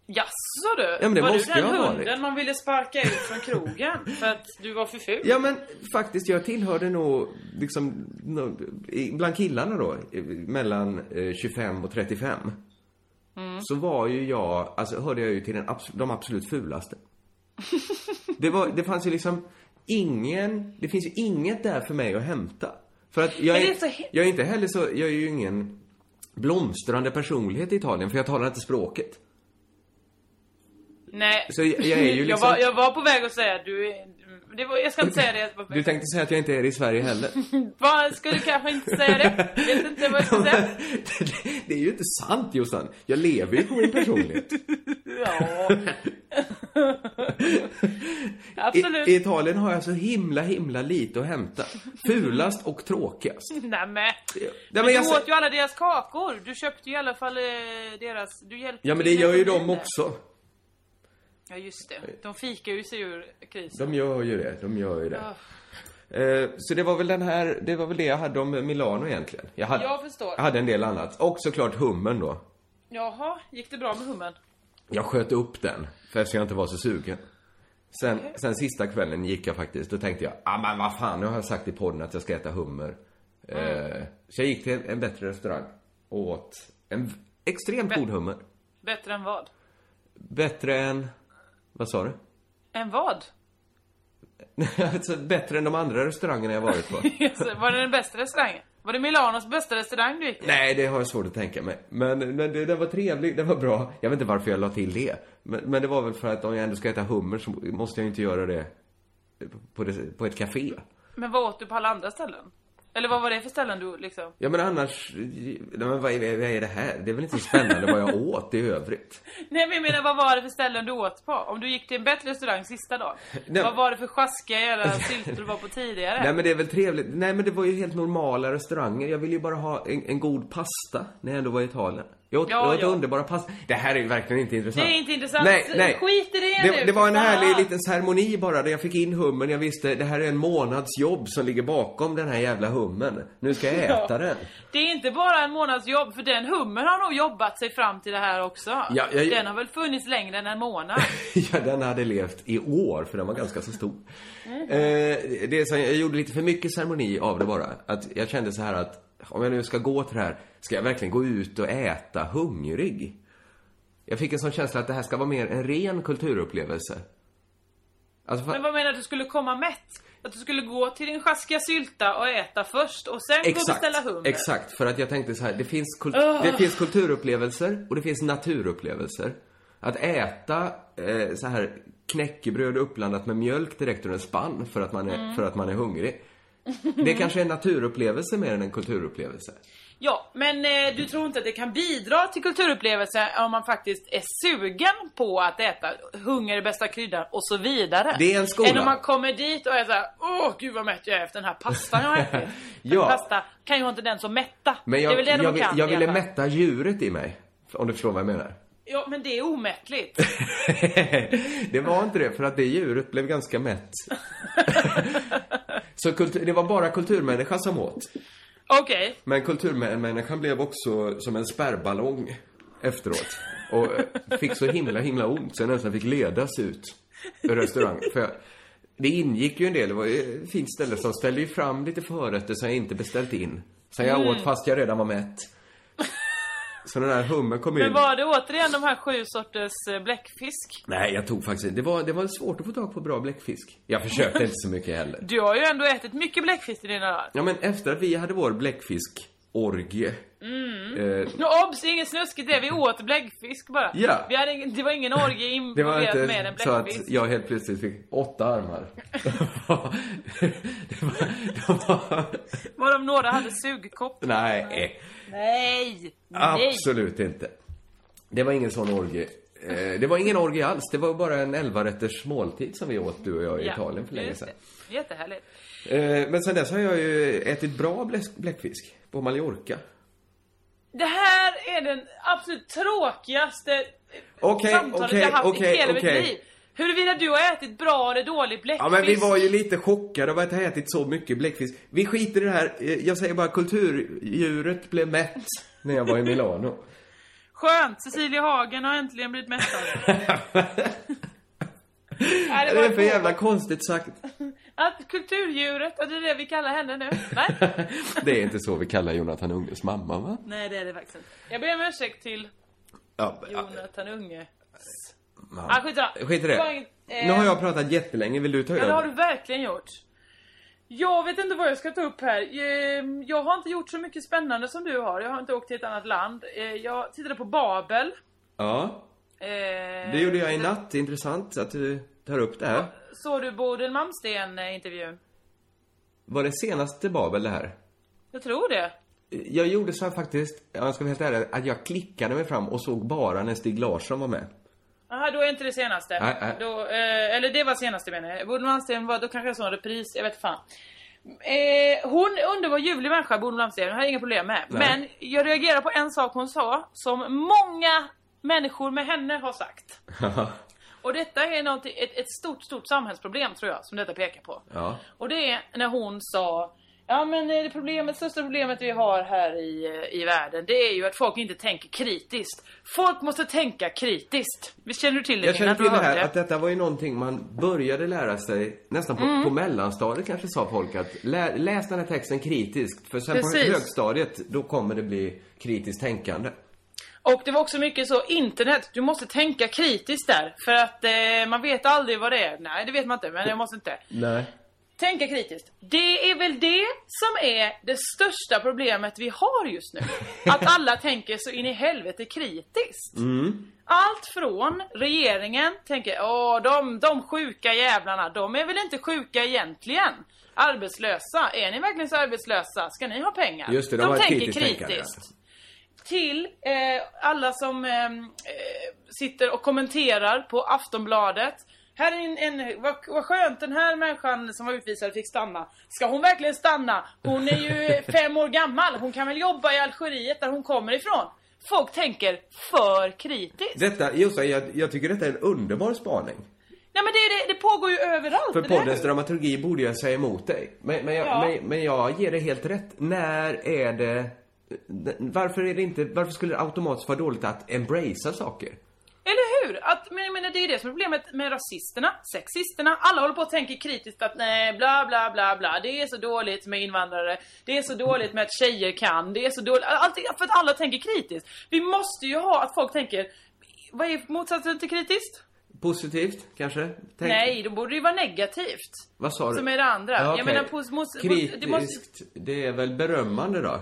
Jaså du? Ja, men det var måste du den jag ha varit. hunden man ville sparka ut från krogen [LAUGHS] för att du var för ful? Ja men faktiskt, jag tillhörde nog liksom, nå- i- bland killarna då, i- mellan eh, 25 och 35. Mm. Så var ju jag, alltså hörde jag ju till den abs- de absolut fulaste. [LAUGHS] det var, det fanns ju liksom ingen, det finns ju inget där för mig att hämta. För att jag Men är, det är så he- jag är inte heller så, jag är ju ingen blomstrande personlighet i Italien, för jag talar inte språket. Nej. Så jag, jag är ju jag, liksom... var, jag var på väg att säga du är... Det var, jag ska inte säga det. Jag. [LAUGHS] Du tänkte säga att jag inte är i Sverige heller. [LAUGHS] Vad, skulle kanske inte säga det. Vet inte vad jag ska säga. [LAUGHS] Det är ju inte sant Jossan. Jag lever ju på min personlighet. Ja. Absolut. I, I Italien har jag så himla, himla lite att hämta. Fulast och tråkigast. Nej men. men men jag du sä- åt ju alla deras kakor. Du köpte ju i alla fall eh, deras... Du hjälpte Ja men det gör ju de också. Ja just det. De fikar ju sig ur krisen. De gör ju det, de gör ju det. Eh, Så det var väl den här, det var väl det jag hade om Milano egentligen. Jag hade, Jag förstår. jag hade en del annat. Och såklart hummen då. Jaha, gick det bra med hummen? Jag sköt upp den, för eftersom jag inte var så sugen. Sen, sen sista kvällen gick jag faktiskt, då tänkte jag, ah men vad fan, nu har jag sagt i podden att jag ska äta hummer. Eh, så jag gick till en, en bättre restaurang och åt en extremt god hummer. Bättre än vad? Bättre än, vad sa du? Än vad? [LAUGHS] alltså, bättre än de andra restaurangerna jag varit på. [LAUGHS] var det den bästa restaurangen? Var det Milanos bästa restaurang du gick till? Nej, det har jag svårt att tänka mig. Men, men det, det var trevligt, det var bra. Jag vet inte varför jag la till det. Men, men det var väl för att om jag ändå ska äta hummer så måste jag inte göra det på, det, på ett café. Men vad åt du på alla andra ställen? Eller vad var det för ställen du liksom? Ja men annars, nej, men vad är, vad är det här? Det är väl inte så spännande vad jag åt i övrigt. [LAUGHS] Nej men jag menar vad var det för ställen du åt på? Om du gick till en bättre restaurang sista dagen? Nej. Vad var det för sjaskiga jävla [LAUGHS] sylter du var på tidigare? Nej men det är väl trevligt. Nej men det var ju helt normala restauranger. Jag ville ju bara ha en, en god pasta när jag ändå var i Italien. Jag åt, Ja, jag åt ja. underbara pasta. Det här är ju verkligen inte intressant. Det är inte intressant. Nej, nej. Skit i det, Det, nu, det var en för fan. härlig liten ceremoni bara där jag fick in hummen. Jag visste, det här är en månads jobb som ligger bakom den här jävla hummen. Nu ska jag äta Ja. den. Det är inte bara en månads jobb, för den hummen har nog jobbat sig fram till det här också. Ja, jag- Den har väl funnits längre än en månad. [LAUGHS] ja, den hade levt i år, för den var ganska så stor. Mm. Eh, det är så, jag gjorde lite för mycket ceremoni av det bara. Att jag kände så här att, om jag nu ska gå till det här, ska jag verkligen gå ut och äta hungrig? Jag fick en sån känsla att det här ska vara mer en ren kulturupplevelse. Alltså, Men vad menar du, du skulle komma mätt? Att du skulle gå till din sjaskiga sylta och äta först och sen gå och beställa hummer? Exakt, för att jag tänkte så här, det finns, kul- Ugh. det finns kulturupplevelser och det finns naturupplevelser. Att äta eh, så här knäckebröd uppblandat med mjölk direkt ur en spann för att man är, Mm. för att man är hungrig. Det kanske är en naturupplevelse mer än en kulturupplevelse. Ja, men eh, du tror inte att det kan bidra till kulturupplevelse om man faktiskt är sugen på att äta hunger är bästa kryddan och så vidare? Det är en skola. Än om man kommer dit och är såhär, åh gud vad mätt jag är efter den här pastan jag har ätit. [LAUGHS] Ja. Pasta kan ju inte den som mätta. Men det är jag, väl det jag, de vill- kan jag ville mätta djuret i mig. Om du förstår vad jag menar. Ja, men det är omättligt. [LAUGHS] det var inte det, för att det djuret blev ganska mätt. [LAUGHS] Så kultur, det var bara kulturmänniskan som åt. Okej. Men kulturmänniskan blev också som en spärrballong efteråt. Och fick så himla, himla ont så jag nästan fick ledas ut ur restaurangen. För jag, det ingick ju en del, det var ju ett fint ställe som ställde ju fram lite förrätter som jag inte beställt in. Så jag Mm. åt fast jag redan var mätt. Så den här hummen kom in. Men var det återigen de här sju sorters eh, bläckfisk? Nej, jag tog faktiskt inte. Det var, det var svårt att få tag på bra bläckfisk. Jag försökte [LAUGHS] inte så mycket heller. Du har ju ändå ätit mycket bläckfisk i dina dagar. Ja, men efter att vi hade vår bläckfiskorgie. Mm. Eh, obs, inget snuskigt det. Vi åt bläckfisk bara. Ja. Vi hade ingen, det var ingen orgie [LAUGHS] Det involverad med en så att bläckfisk. jag helt plötsligt fick åtta armar. det var, de var, Var de några hade sugkopp? nej, Nej! Nej! absolut inte. Det var ingen sån orgie. Eh, Det var ingen orgie alls. Det var bara en elvarätters måltid som vi åt, du och jag, i Ja, Italien för länge sedan. det. Jättehärligt. Eh, Men sen dess har jag ju ätit bra bläck- bläckfisk på Mallorca. Det här är den absolut tråkigaste Okej, samtalet okej, jag haft okej, i hela mitt okej. liv. Huruvida du har ätit bra eller dålig bläckfisk. Ja, men vi var ju lite chockade av att ha ätit så mycket bläckfisk. Vi skiter i det här. Eh, Jag säger bara kulturdjuret blev mätt när jag var i Milano. [LAUGHS] Skönt! Cecilia Hagen har äntligen blivit mättad. [LAUGHS] Nej, Det var är för jävla konstigt sagt. [LAUGHS] Att kulturdjuret, att det är det vi kallar henne nu. Nej, [LAUGHS] Det är inte så vi kallar Jonathan Unges mamma, va? Nej det är det faktiskt inte. Jag ber om ursäkt till Ja, Jonathan Unge. ja. Ah, skitsamma. Skit i det. inget- eh, Nu har jag pratat jättelänge. Vill du ta Ja, det har över? du verkligen gjort. Jag vet inte vad jag ska ta upp här. Ehm, Jag har inte gjort så mycket spännande som du har. Jag har inte åkt till ett annat land. Eh, Jag tittade på Babel. Ja. Eh, Det gjorde jag i natt. Intressant att du tar upp det här. Såg du Bodil Malmsten-intervjun? Var det senaste Babel det här? Jag tror det. Jag gjorde så här faktiskt, jag ska vara helt ärlig, att jag klickade mig fram och såg bara när Stig Larsson var med. Jaha, då är inte det senaste. Nej, nej. Då, eh, eller det var senaste menar jag. Bodil Malmsten var, då kanske jag såg en repris, jag vet fan. Eh, hon underbar ljuvlig människa, Bodil Malmsten, det har jag inga problem med. Nej. Men jag reagerar på en sak hon sa, som många människor med henne har sagt. [LAUGHS] Och detta är någonting, ett, ett stort, stort samhällsproblem tror jag, som detta pekar på. ja. Och det är när hon sa Ja men eh, det problemet, största problemet vi har här i, eh, i världen Det är ju att folk inte tänker kritiskt Folk måste tänka kritiskt Visst känner du till det Jag känner till det här att detta var ju någonting man började lära sig nästan på, Mm. på mellanstadiet kanske sa folk att lä, läs den här texten kritiskt för sen Precis. på högstadiet då kommer det bli kritiskt tänkande. Och det var också mycket så, internet, du måste tänka kritiskt där För att eh, man vet aldrig vad det är Nej det vet man inte, men jag måste inte Nej. Tänka kritiskt. Det är väl det som är det största problemet vi har just nu. [LAUGHS] Att alla tänker så in i helvete kritiskt. Mm. Allt från regeringen tänker, åh de, de sjuka jävlarna, de är väl inte sjuka egentligen? Arbetslösa, är ni verkligen så arbetslösa? Ska ni ha pengar? Just det, de ett tänker kritiskt kritiskt. Till eh, alla som eh, eh, sitter och kommenterar på Aftonbladet. Här är en, en vad, vad skönt den här människan som var utvisad fick stanna. Ska hon verkligen stanna? Hon är ju [LAUGHS] fem år gammal. Hon kan väl jobba i Algeriet där hon kommer ifrån. Folk tänker för kritiskt. Detta, Jossan, jag, jag tycker detta är en underbar spaning. Nej men det, det, det pågår ju överallt. För poddens dramaturgi borde jag säga emot dig. Men, men, jag, Ja. men, men jag ger det helt rätt. När är det... Varför är det inte... Varför skulle det automatiskt vara dåligt att embracea saker? Eller hur? Att, men jag menar, det är det som är problemet med rasisterna, sexisterna. Alla håller på och tänker kritiskt att nej, bla bla bla bla. Det är så dåligt med invandrare. Det är så dåligt med att tjejer kan. Det är så dåligt. Allt, för att alla tänker kritiskt. Vi måste ju ha att folk tänker, vad är motsatsen till kritiskt? Positivt, kanske? Tänk- Nej, då borde det ju vara negativt. Vad sa du? Som är det andra. Ja, Jag okej. menar, pos, mos, Kritiskt, det måste, det är väl berömmande då?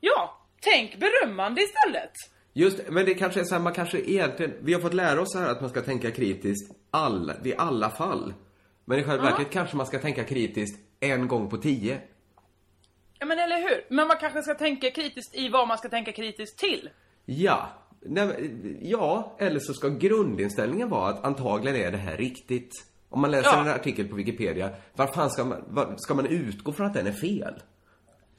Ja, tänk berömmande istället. Just men det kanske är så här, man kanske egentligen, vi har fått lära oss här att man ska tänka kritiskt alla, vid alla fall. Men i själva verket kanske man ska tänka kritiskt en gång på tio. Ja men eller hur? Men man kanske ska tänka kritiskt i vad man ska tänka kritiskt till. Ja. Nej, ja, eller så ska grundinställningen vara att antagligen är det här riktigt. Om man läser Ja. en artikel på Wikipedia, var fan ska man, var, ska man utgå från att den är fel?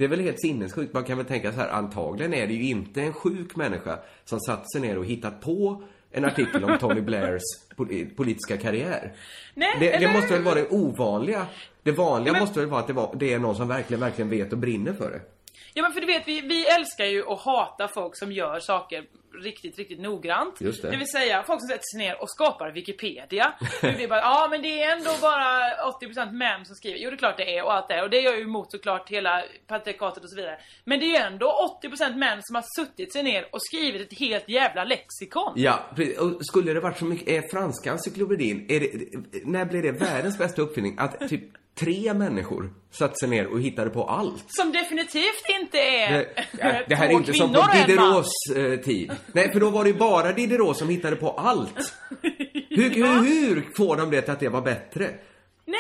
Det är väl helt sinnessjukt. Man kan väl tänka så här, antagligen är det ju inte en sjuk människa som satt sig ner och hittat på en artikel om Tony Blairs pol- politiska karriär. Nej, Det, det måste väl vara det ovanliga. Det vanliga men- måste väl vara att det, var, det är någon som verkligen, verkligen vet och brinner för det. Ja men för du vet, vi, vi älskar ju att hata folk som gör saker riktigt, riktigt noggrant. Just det. vill säga, folk som sätter sig ner och skapar Wikipedia. Nu blir det bara, ja men det är ändå bara 80% män som skriver. Jo det är klart det är och allt det. Och det gör ju emot såklart hela patriarkatet och så vidare. Men det är ändå 80% män som har suttit sig ner och skrivit ett helt jävla lexikon. Ja, precis. Och skulle det varit så mycket, är franska encyklopedin, är det, när blev det världens bästa uppfinning? Att typ tre människor satte sig ner och hittade på allt. Som definitivt inte är Det, ja, det här är inte som på. Diderots eh, tid. Nej, för då var det ju bara Diderot som hittade på allt. [LAUGHS] Hur, hur, hur får de det till att det var bättre? Nej!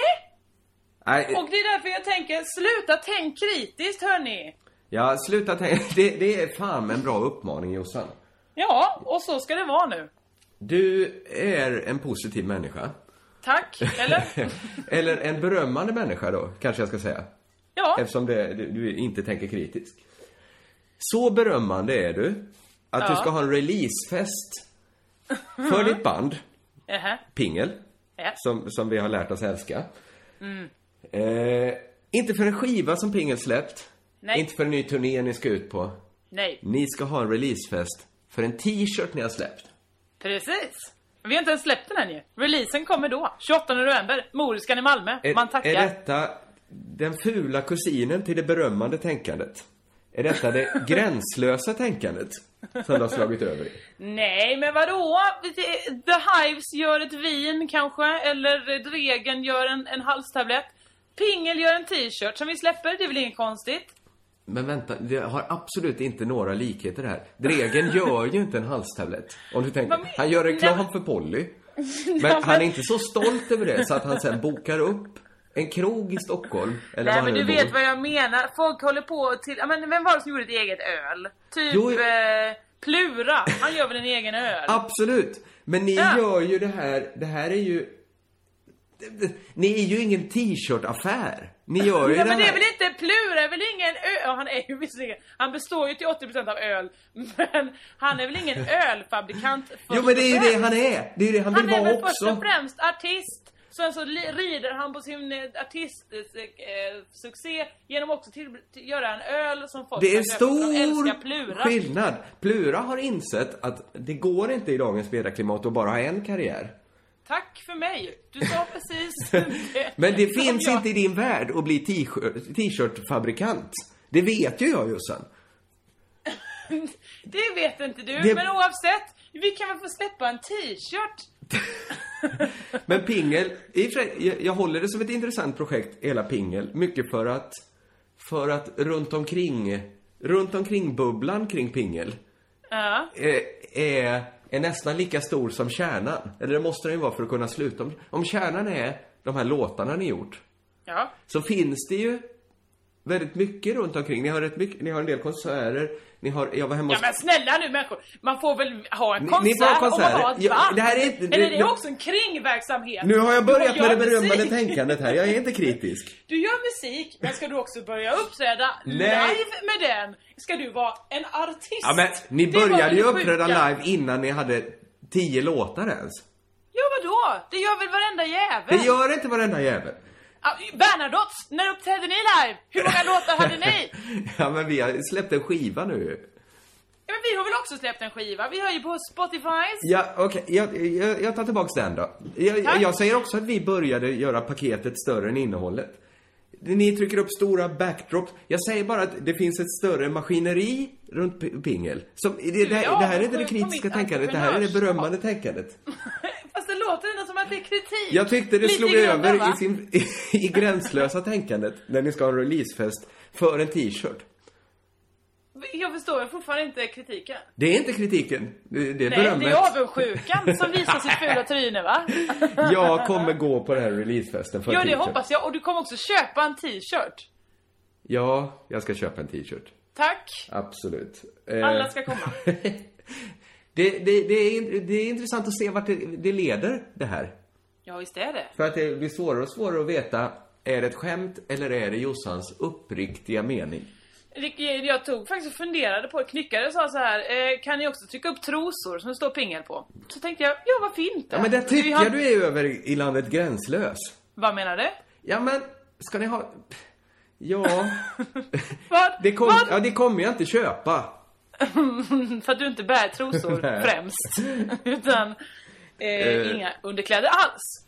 Nej, Och det är därför jag tänker, sluta tänk kritiskt hörni. ja, sluta tänka. [LAUGHS] Det, det är fan en bra uppmaning, Jossan. Ja, och så ska det vara nu. Du är en positiv människa. Tack, eller? [LAUGHS] Eller en berömmande människa då, kanske jag ska säga. Ja. Eftersom det, du, du inte tänker kritiskt. Så berömmande är du att du Ja. ska ha en releasefest för ditt band, Jaha. Pingel, Ja. som, som vi har lärt oss älska. Mm. Eh, inte för en skiva som Pingel släppt. Nej. Inte för en ny turné ni ska ut på. Nej, Ni ska ha en releasefest för en t-shirt ni har släppt. precis. Vi har inte ens släppt den än ju. Releasen kommer då. 28 november. Moriskan i Malmö. Är, Man tackar. är detta den fula kusinen till det berömmande tänkandet? Är detta det [LAUGHS] gränslösa tänkandet som du har slagit över i? Nej, men vadå? Det- The Hives gör ett vin kanske, eller Dregen gör en, en halstablett. Pingel gör en t-shirt som vi släpper, det är väl inget konstigt? Men vänta, det har absolut inte några likheter här. Dregen gör ju inte en halstablett. Om du tänker, men- han gör reklam Nej, för Polly. [LAUGHS] Nej, Men han är inte så stolt över det så att han sen bokar upp en krog i Stockholm. Eller Nej men han du vet vad jag menar. Folk håller på till... Ja, men vem var det som gjorde ett eget öl? Typ Jo, eh, Plura. Han gör väl en egen öl? [LAUGHS] Absolut! Men ni Ja. gör ju det här, det här är ju... Ni är ju ingen t-shirt-affär. Ni gör ju Ja, det men det är här. väl inte Plura är väl ingen öl... Han är ju visserligen... Han består ju till 80% av öl. [LAUGHS] Men han är väl ingen [LAUGHS] ölfabrikant Jo men det är ju det han är. Det är ju det han vill Han är vara väl först också. och främst artist. Sen så rider han på sin eh, artistsuccé genom också till, till göra en öl som folk Det är stor Plura. skillnad. Plura har insett att det går inte i dagens mediaklimat att bara ha en karriär. Tack för mig. Du sa [LAUGHS] precis det. Men det finns jag- inte i din värld att bli t-shirt- t-shirt-fabrikant. Det vet ju jag Jossan. [LAUGHS] Det vet inte du, Det- men oavsett. Vi kan väl få släppa en t-shirt? [LAUGHS] Men Pingel, i sig, jag, jag håller det som ett intressant projekt, hela Pingel. Mycket för att, för att runt omkring, runt omkring bubblan kring Pingel Ja. är, är, är nästan lika stor som kärnan. Eller det måste den ju vara för att kunna sluta. Om, om kärnan är de här låtarna ni gjort, Ja. så finns det ju väldigt mycket runt omkring. Ni har, rätt mycket, ni har en del konserter, ni har, jag var hemma Ja men snälla nu människor, man får väl ha en Ni- konsert ni får ha om man konserter. har ett band? det här är inte- Eller det- är också en kringverksamhet? Nu har jag börjat med det berömmande musik. tänkandet här. Jag är inte kritisk. [LAUGHS] Du gör musik, men ska du också börja uppträda Nej. live med den? Ska du vara en artist? Ja, men ni började ju uppträda live innan ni hade tio låtar ens. Ja vadå? Det gör väl varenda jävel? Det gör inte varenda jävel. Bernadotte, när uppträdde ni live? Hur många låtar hade ni? [LAUGHS] Ja, men vi har släppt en skiva nu. Ja, men vi har väl också släppt en skiva? Vi har ju på Spotify. Ja, okej. Jag, jag, jag tar tillbaks den då. Jag, jag säger också att vi började göra paketet större än innehållet. Ni trycker upp stora backdrops. Jag säger bara att det finns ett större maskineri runt Pingel. Som, det, det, det, är här är inte det kritiska tänkandet, det här är det berömmande tänkandet. [LAUGHS] Fast det låter ändå som att det är kritik. Jag tyckte det Lite slog grann, över va? i, sin, i, gränslösa tänkandet när ni ska ha en releasefest för en t-shirt. Jag förstår fortfarande inte kritiken. Det är inte kritiken, det, det är Nej, berömmet. det är avundsjukan som visar sitt fula tryne va? [LAUGHS] Jag kommer gå på den här releasefesten för Ja det hoppas jag. Och du kommer också köpa en t-shirt. Ja, jag ska köpa en t-shirt. Tack. Absolut. Eh, Alla ska komma. [LAUGHS] det, det, det, är, det är intressant att se vart det, det leder, det här. Ja visst är det. För att det blir svårare och svårare att veta, är det ett skämt eller är det Jossans uppriktiga mening? Jag tog faktiskt och funderade på det. Knyckare sa så här, eh, kan ni också trycka upp trosor som det står pingel på? Så tänkte jag, ja varför inte? Ja, men det tycker har- jag du är över i landet gränslös. Vad menar du? Ja, men ska ni ha... Ja... [LAUGHS] [LAUGHS] Det, kom, ja, det kommer jag inte köpa. [LAUGHS] För att du inte bär trosor främst. Utan eh, Eh. inga underkläder alls.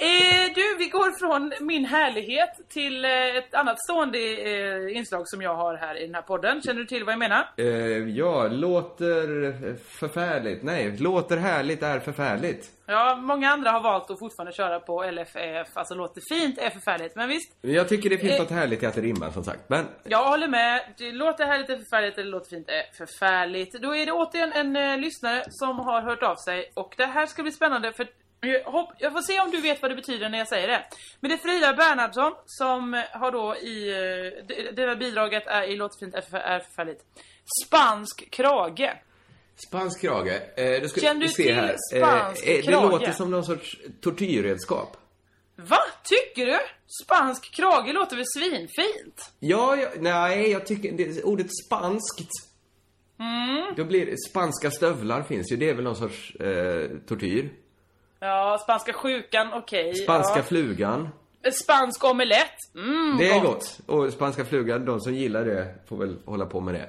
Eh, du, vi går från min härlighet till eh, ett annat stående eh, inslag som jag har här i den här podden. Känner du till vad jag menar? Eh, ja, låter förfärligt. Nej, låter härligt är förfärligt. Ja, många andra har valt att fortfarande köra på LFF, alltså låter fint är förfärligt. Men visst, Jag tycker det finns Eh. något härligt i att det rimmar, som sagt. Men jag håller med. Det låter härligt är förfärligt, eller låter fint är förfärligt. Då är det återigen en eh, lyssnare som har hört av sig. Och det här ska bli spännande för jag, jag får se om du vet vad det betyder när jag säger det. Men det är Frida Bernhardsson som har då i... eh, Det, det där bidraget är i Låter fint är, förfär, är förfärligt. Spansk krage. Spansk krage. Eh, ska Känner du se till här. spansk eh, Det krage? låter som någon sorts tortyrredskap. Va? Tycker du? Spansk krage låter väl svinfint? Ja, ja nej, jag tycker det, ordet spanskt. Mm. Då blir det, spanska stövlar finns ju. Det är väl någon sorts eh, tortyr. Ja, spanska sjukan, okej. Spanska ja. flugan. Spansk omelett. Mm, det är gott. Och spanska flugan, de som gillar det får väl hålla på med det.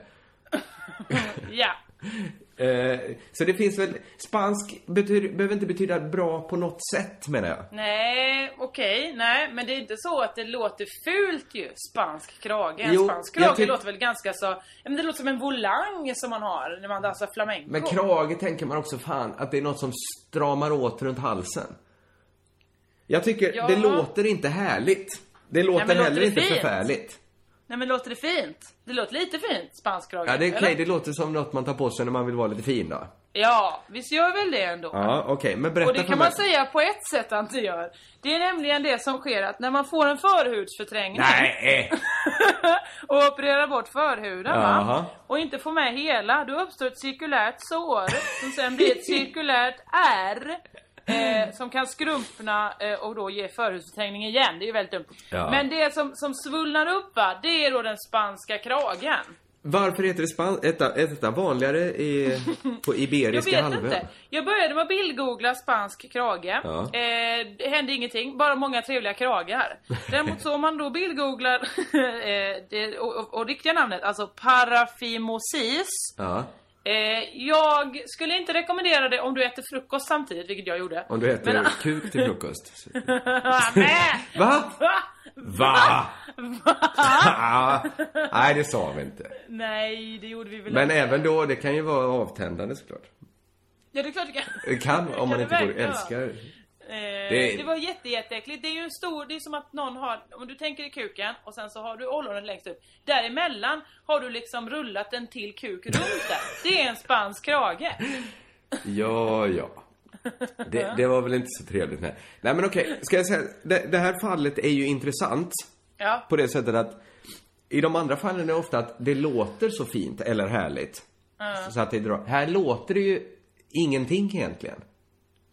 [LAUGHS] Ja. Eh, så det finns väl, spansk betyder, behöver inte betyda bra på något sätt menar jag. Nej, okej, nej, men det är inte så att det låter fult ju, spansk krage. Jo, spansk krage låter väl ganska så, ja, men det låter som en volang som man har när man dansar flamenco. Men krage tänker man också fan att det är något som stramar åt runt halsen. Jag tycker, Ja. det låter inte härligt. Det låter låter heller det inte fint? förfärligt. Nej men låter det fint? Det låter lite fint, spansk krage. Ja, det är okej. Det låter som något man tar på sig när man vill vara lite fin då. Ja, visst gör väl det ändå? Ja, okej. Men berätta Och det för kan mig. man säga på ett sätt att det gör. Det är nämligen det som sker att när man får en förhudsförträngning Nej! [LAUGHS] och opererar bort förhuden va? Och inte får med hela, då uppstår ett cirkulärt sår som sen blir ett [LAUGHS] cirkulärt R. Eh, som kan skrumpna eh, och då ge förhudsförträngning igen. Det är ju väldigt dumt. Ja. Men det som, som svullnar upp va, det är då den spanska kragen. Varför heter det span... Är detta- är detta vanligare i, [LAUGHS] på Jag Iberiska vet halvön? inte. Jag började med att bildgoogla spansk krage. Ja. Eh, det hände ingenting, bara många trevliga kragar. Däremot så om man då bildgooglar [LAUGHS] eh, det, och, och, och riktiga namnet, alltså parafimosis. Ja. Eh, jag skulle inte rekommendera det om du äter frukost samtidigt, vilket jag gjorde. Om du äter Men- [LAUGHS] kuk till frukost. Nej! [LAUGHS] [LAUGHS] Va? Va? Va? Ah, Nej, det sa vi inte. Nej, det gjorde vi väl Men inte. även då, det kan ju vara avtändande såklart. Ja, det är klart det kan. Det kan, om man det inte går älskar. Eh, Det- det... var jätte, jätteäckligt. Det är ju en stor, det är som att någon har, om du tänker i kuken och sen så har du ollonet längst upp. Däremellan har du liksom rullat en till kuk runt där. Det är en spansk krage. Ja, ja. Det, det var väl inte så trevligt. Nej, nej men okej. Ska jag säga, det, det här fallet är ju intressant. Ja. På det sättet att i de andra fallen är det ofta att det låter så fint eller härligt. Ja. Så att det drar. Här låter det ju ingenting egentligen.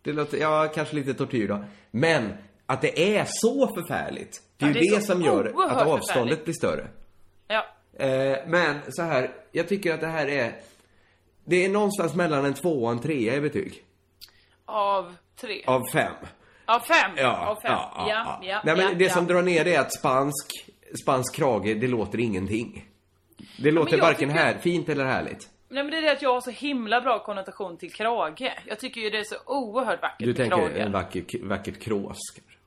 Det låter, ja, kanske lite tortyr då. Men att det är så förfärligt. Det är Ja, ju det är det som gör att avståndet blir större. Ja. Eh, men så här, jag tycker att det här är... Det är någonstans mellan en två och en trea i betyg. Av tre. Av fem. Av fem. Ja, Av fem. ja, ja, ja, ja, Nej men det som drar ner det är att spansk, spansk krage, det låter ingenting. Det låter varken tycker- här, fint eller härligt. Nej men det är det att jag har så himla bra konnotation till krage. Jag tycker ju det är så oerhört vackert Du med tänker krage. en vacker, vackert krås.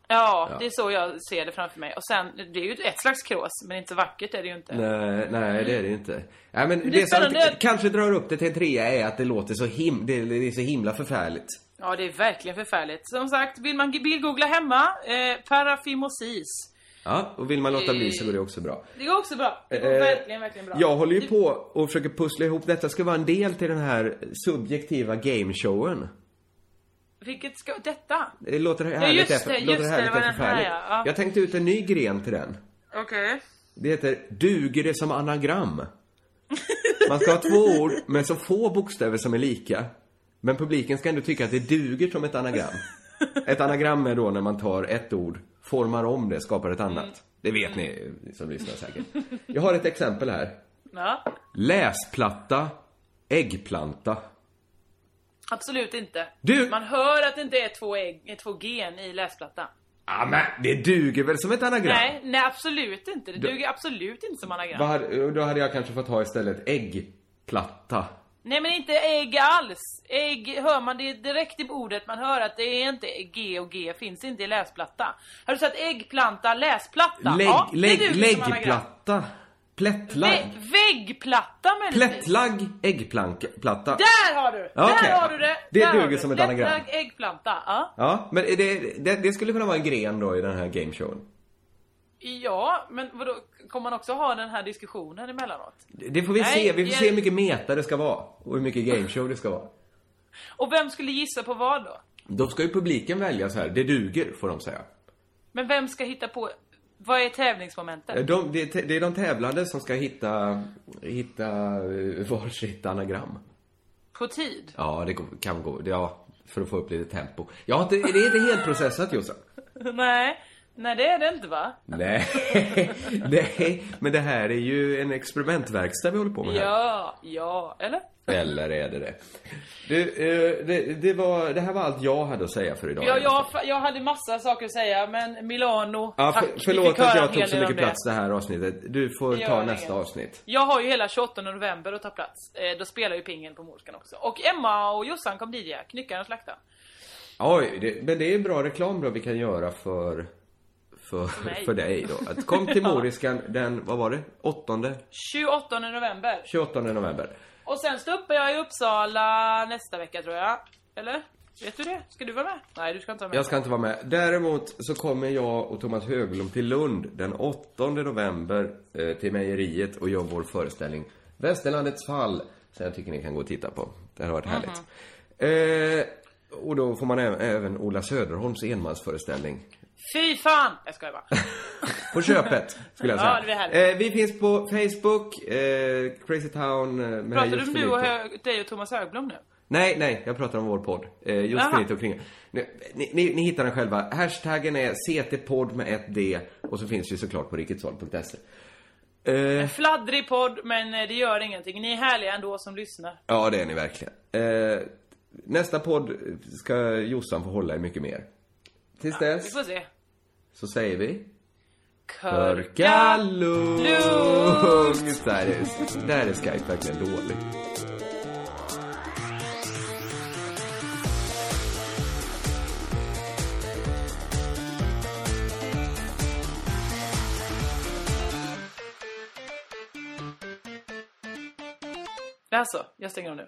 Ja, Ja. det är så jag ser det framför mig. Och sen, det är ju ett slags krås, men inte vackert är det ju inte. Nej, nej det är det ju inte. Nej men Det det, som spännande. kanske drar upp det till en trea är att det låter så him, det, det är så himla förfärligt. Ja, det är verkligen förfärligt. Som sagt, vill man bildgoogla hemma, eh, parafimosis. Ja, och vill man låta bli så går det också bra. Det går också bra. Det går Eh, verkligen, verkligen bra. Jag håller ju på och försöker pussla ihop detta ska vara en del till den här subjektiva gameshowen. Vilket ska, detta? Det låter Ja, härligt just efter, det, låter just det, härligt det den här, ja. Ja. Jag tänkte ut en ny gren till den. Okej. Det heter Duger det som anagram? Man ska ha två ord med så få bokstäver som är lika. Men publiken ska ändå tycka att det duger som ett anagram. Ett anagram är då när man tar ett ord, formar om det, skapar ett annat. Mm. Det vet ni som lyssnar säkert. Jag har ett exempel här. Ja, Läsplatta, äggplanta. absolut inte. Du- Man hör att det inte är två, ägg, två gen i läsplattan. Ja men det duger väl som ett anagram? Nej, nej absolut inte. Det Du- duger absolut inte som anagram. Hade, då hade jag kanske fått ha istället äggplatta. Nej men inte ägg alls. Ägg hör man det direkt i ordet. Man hör att det är inte G och G finns inte i läsplatta. Har du sagt äggplanta, läsplatta? Lägg, ja, lägg, läggplatta. Plättlagg. Vä- väggplatta möjligtvis. Plättlagg, äggplatta. Där har du! Ja, Där okej. har du det! Det Där duger som ett anagram. Plättlagg, äggplanta. Ja. Ja, men det, det, det skulle kunna vara en gren då i den här gameshowen. Ja, men vadå? Kommer man också ha den här diskussionen emellanåt? Det får vi Nej, se. Vi får jag- se hur mycket meta det ska vara. Och hur mycket gameshow det ska vara. Och vem skulle gissa på vad då? Då ska ju publiken välja så här. Det duger, får de säga. Men vem ska hitta på... Vad är tävlingsmomentet? De, det, det är de tävlande som ska hitta, hitta eh, varsitt anagram. På tid? Ja, det kan gå. Ja, för att få upp lite tempo. Har inte, det är inte helt processat, Jossan. [LAUGHS] Nej. Nej, det är det inte va? Nej, [LAUGHS] nej, men det här är ju en experimentverkstad vi håller på med här. Ja, ja. Eller? Eller är det det? Du, eh, det, det, var, det här var allt jag hade att säga för idag. Ja, jag, jag hade massa saker att säga, men Milano, Ja, tack. för, förlåt att jag tog så mycket plats det här avsnittet. Du får Det ta nästa avsnitt. Jag har ju hela 28 november att ta plats. Eh, då spelar ju pingen på Morskan också. Och Emma och Jossan kom dit. Knyckaren och slaktaren. Oj, det, men det är bra reklam då vi kan göra för, för, för dig då. Att kom till. [LAUGHS] Moriskan den, vad var det? 8, 28 november. 28 november. Och sen uppe jag i Uppsala nästa vecka tror jag. Eller? Vet du det? Ska du vara med? Nej, du ska inte vara med. Jag ska inte vara med. Däremot så kommer jag och Thomas Höglund till Lund den 8 november eh, till Mejeriet och gör vår föreställning Västerlandets fall. Så jag tycker ni kan gå och titta på. Det har varit härligt. Eh, och då får man även, även Ola Söderholms enmansföreställning. Fy fan! Jag skojar bara. [LAUGHS] På köpet, skulle jag säga. Ja, det blir härligt. eh, vi finns på Facebook, eh, Crazy Town eh, med Pratar du om du och. Hö- dig och Thomas Högblom nu? Nej, nej, jag pratar om vår podd. Eh, just för lite och kring. Ni, ni, ni, hittar den själva. Hashtaggen är CT-podd med ett D. Och så finns ju såklart på riketsval.se. Eh, Fladdrig podd, men eh, det gör ingenting. Ni är härliga ändå som lyssnar. ja, det är ni verkligen. Eh, nästa podd ska Jossan få hålla i mycket mer. Tills Vi dess får se. Så säger vi... Körka lugnt! Där är, där är Skype verkligen dålig. Alltså, jag stänger av nu.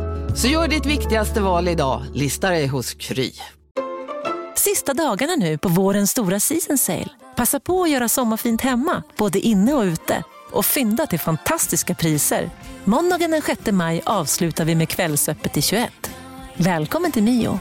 Så gör ditt viktigaste val idag, lista dig hos Kry. Sista dagarna nu på vårens stora season sale. Passa på att göra sommarfint hemma, både inne och ute. Och fynda till fantastiska priser. Måndagen den 6 maj avslutar vi med Kvällsöppet i 21. Välkommen till Mio.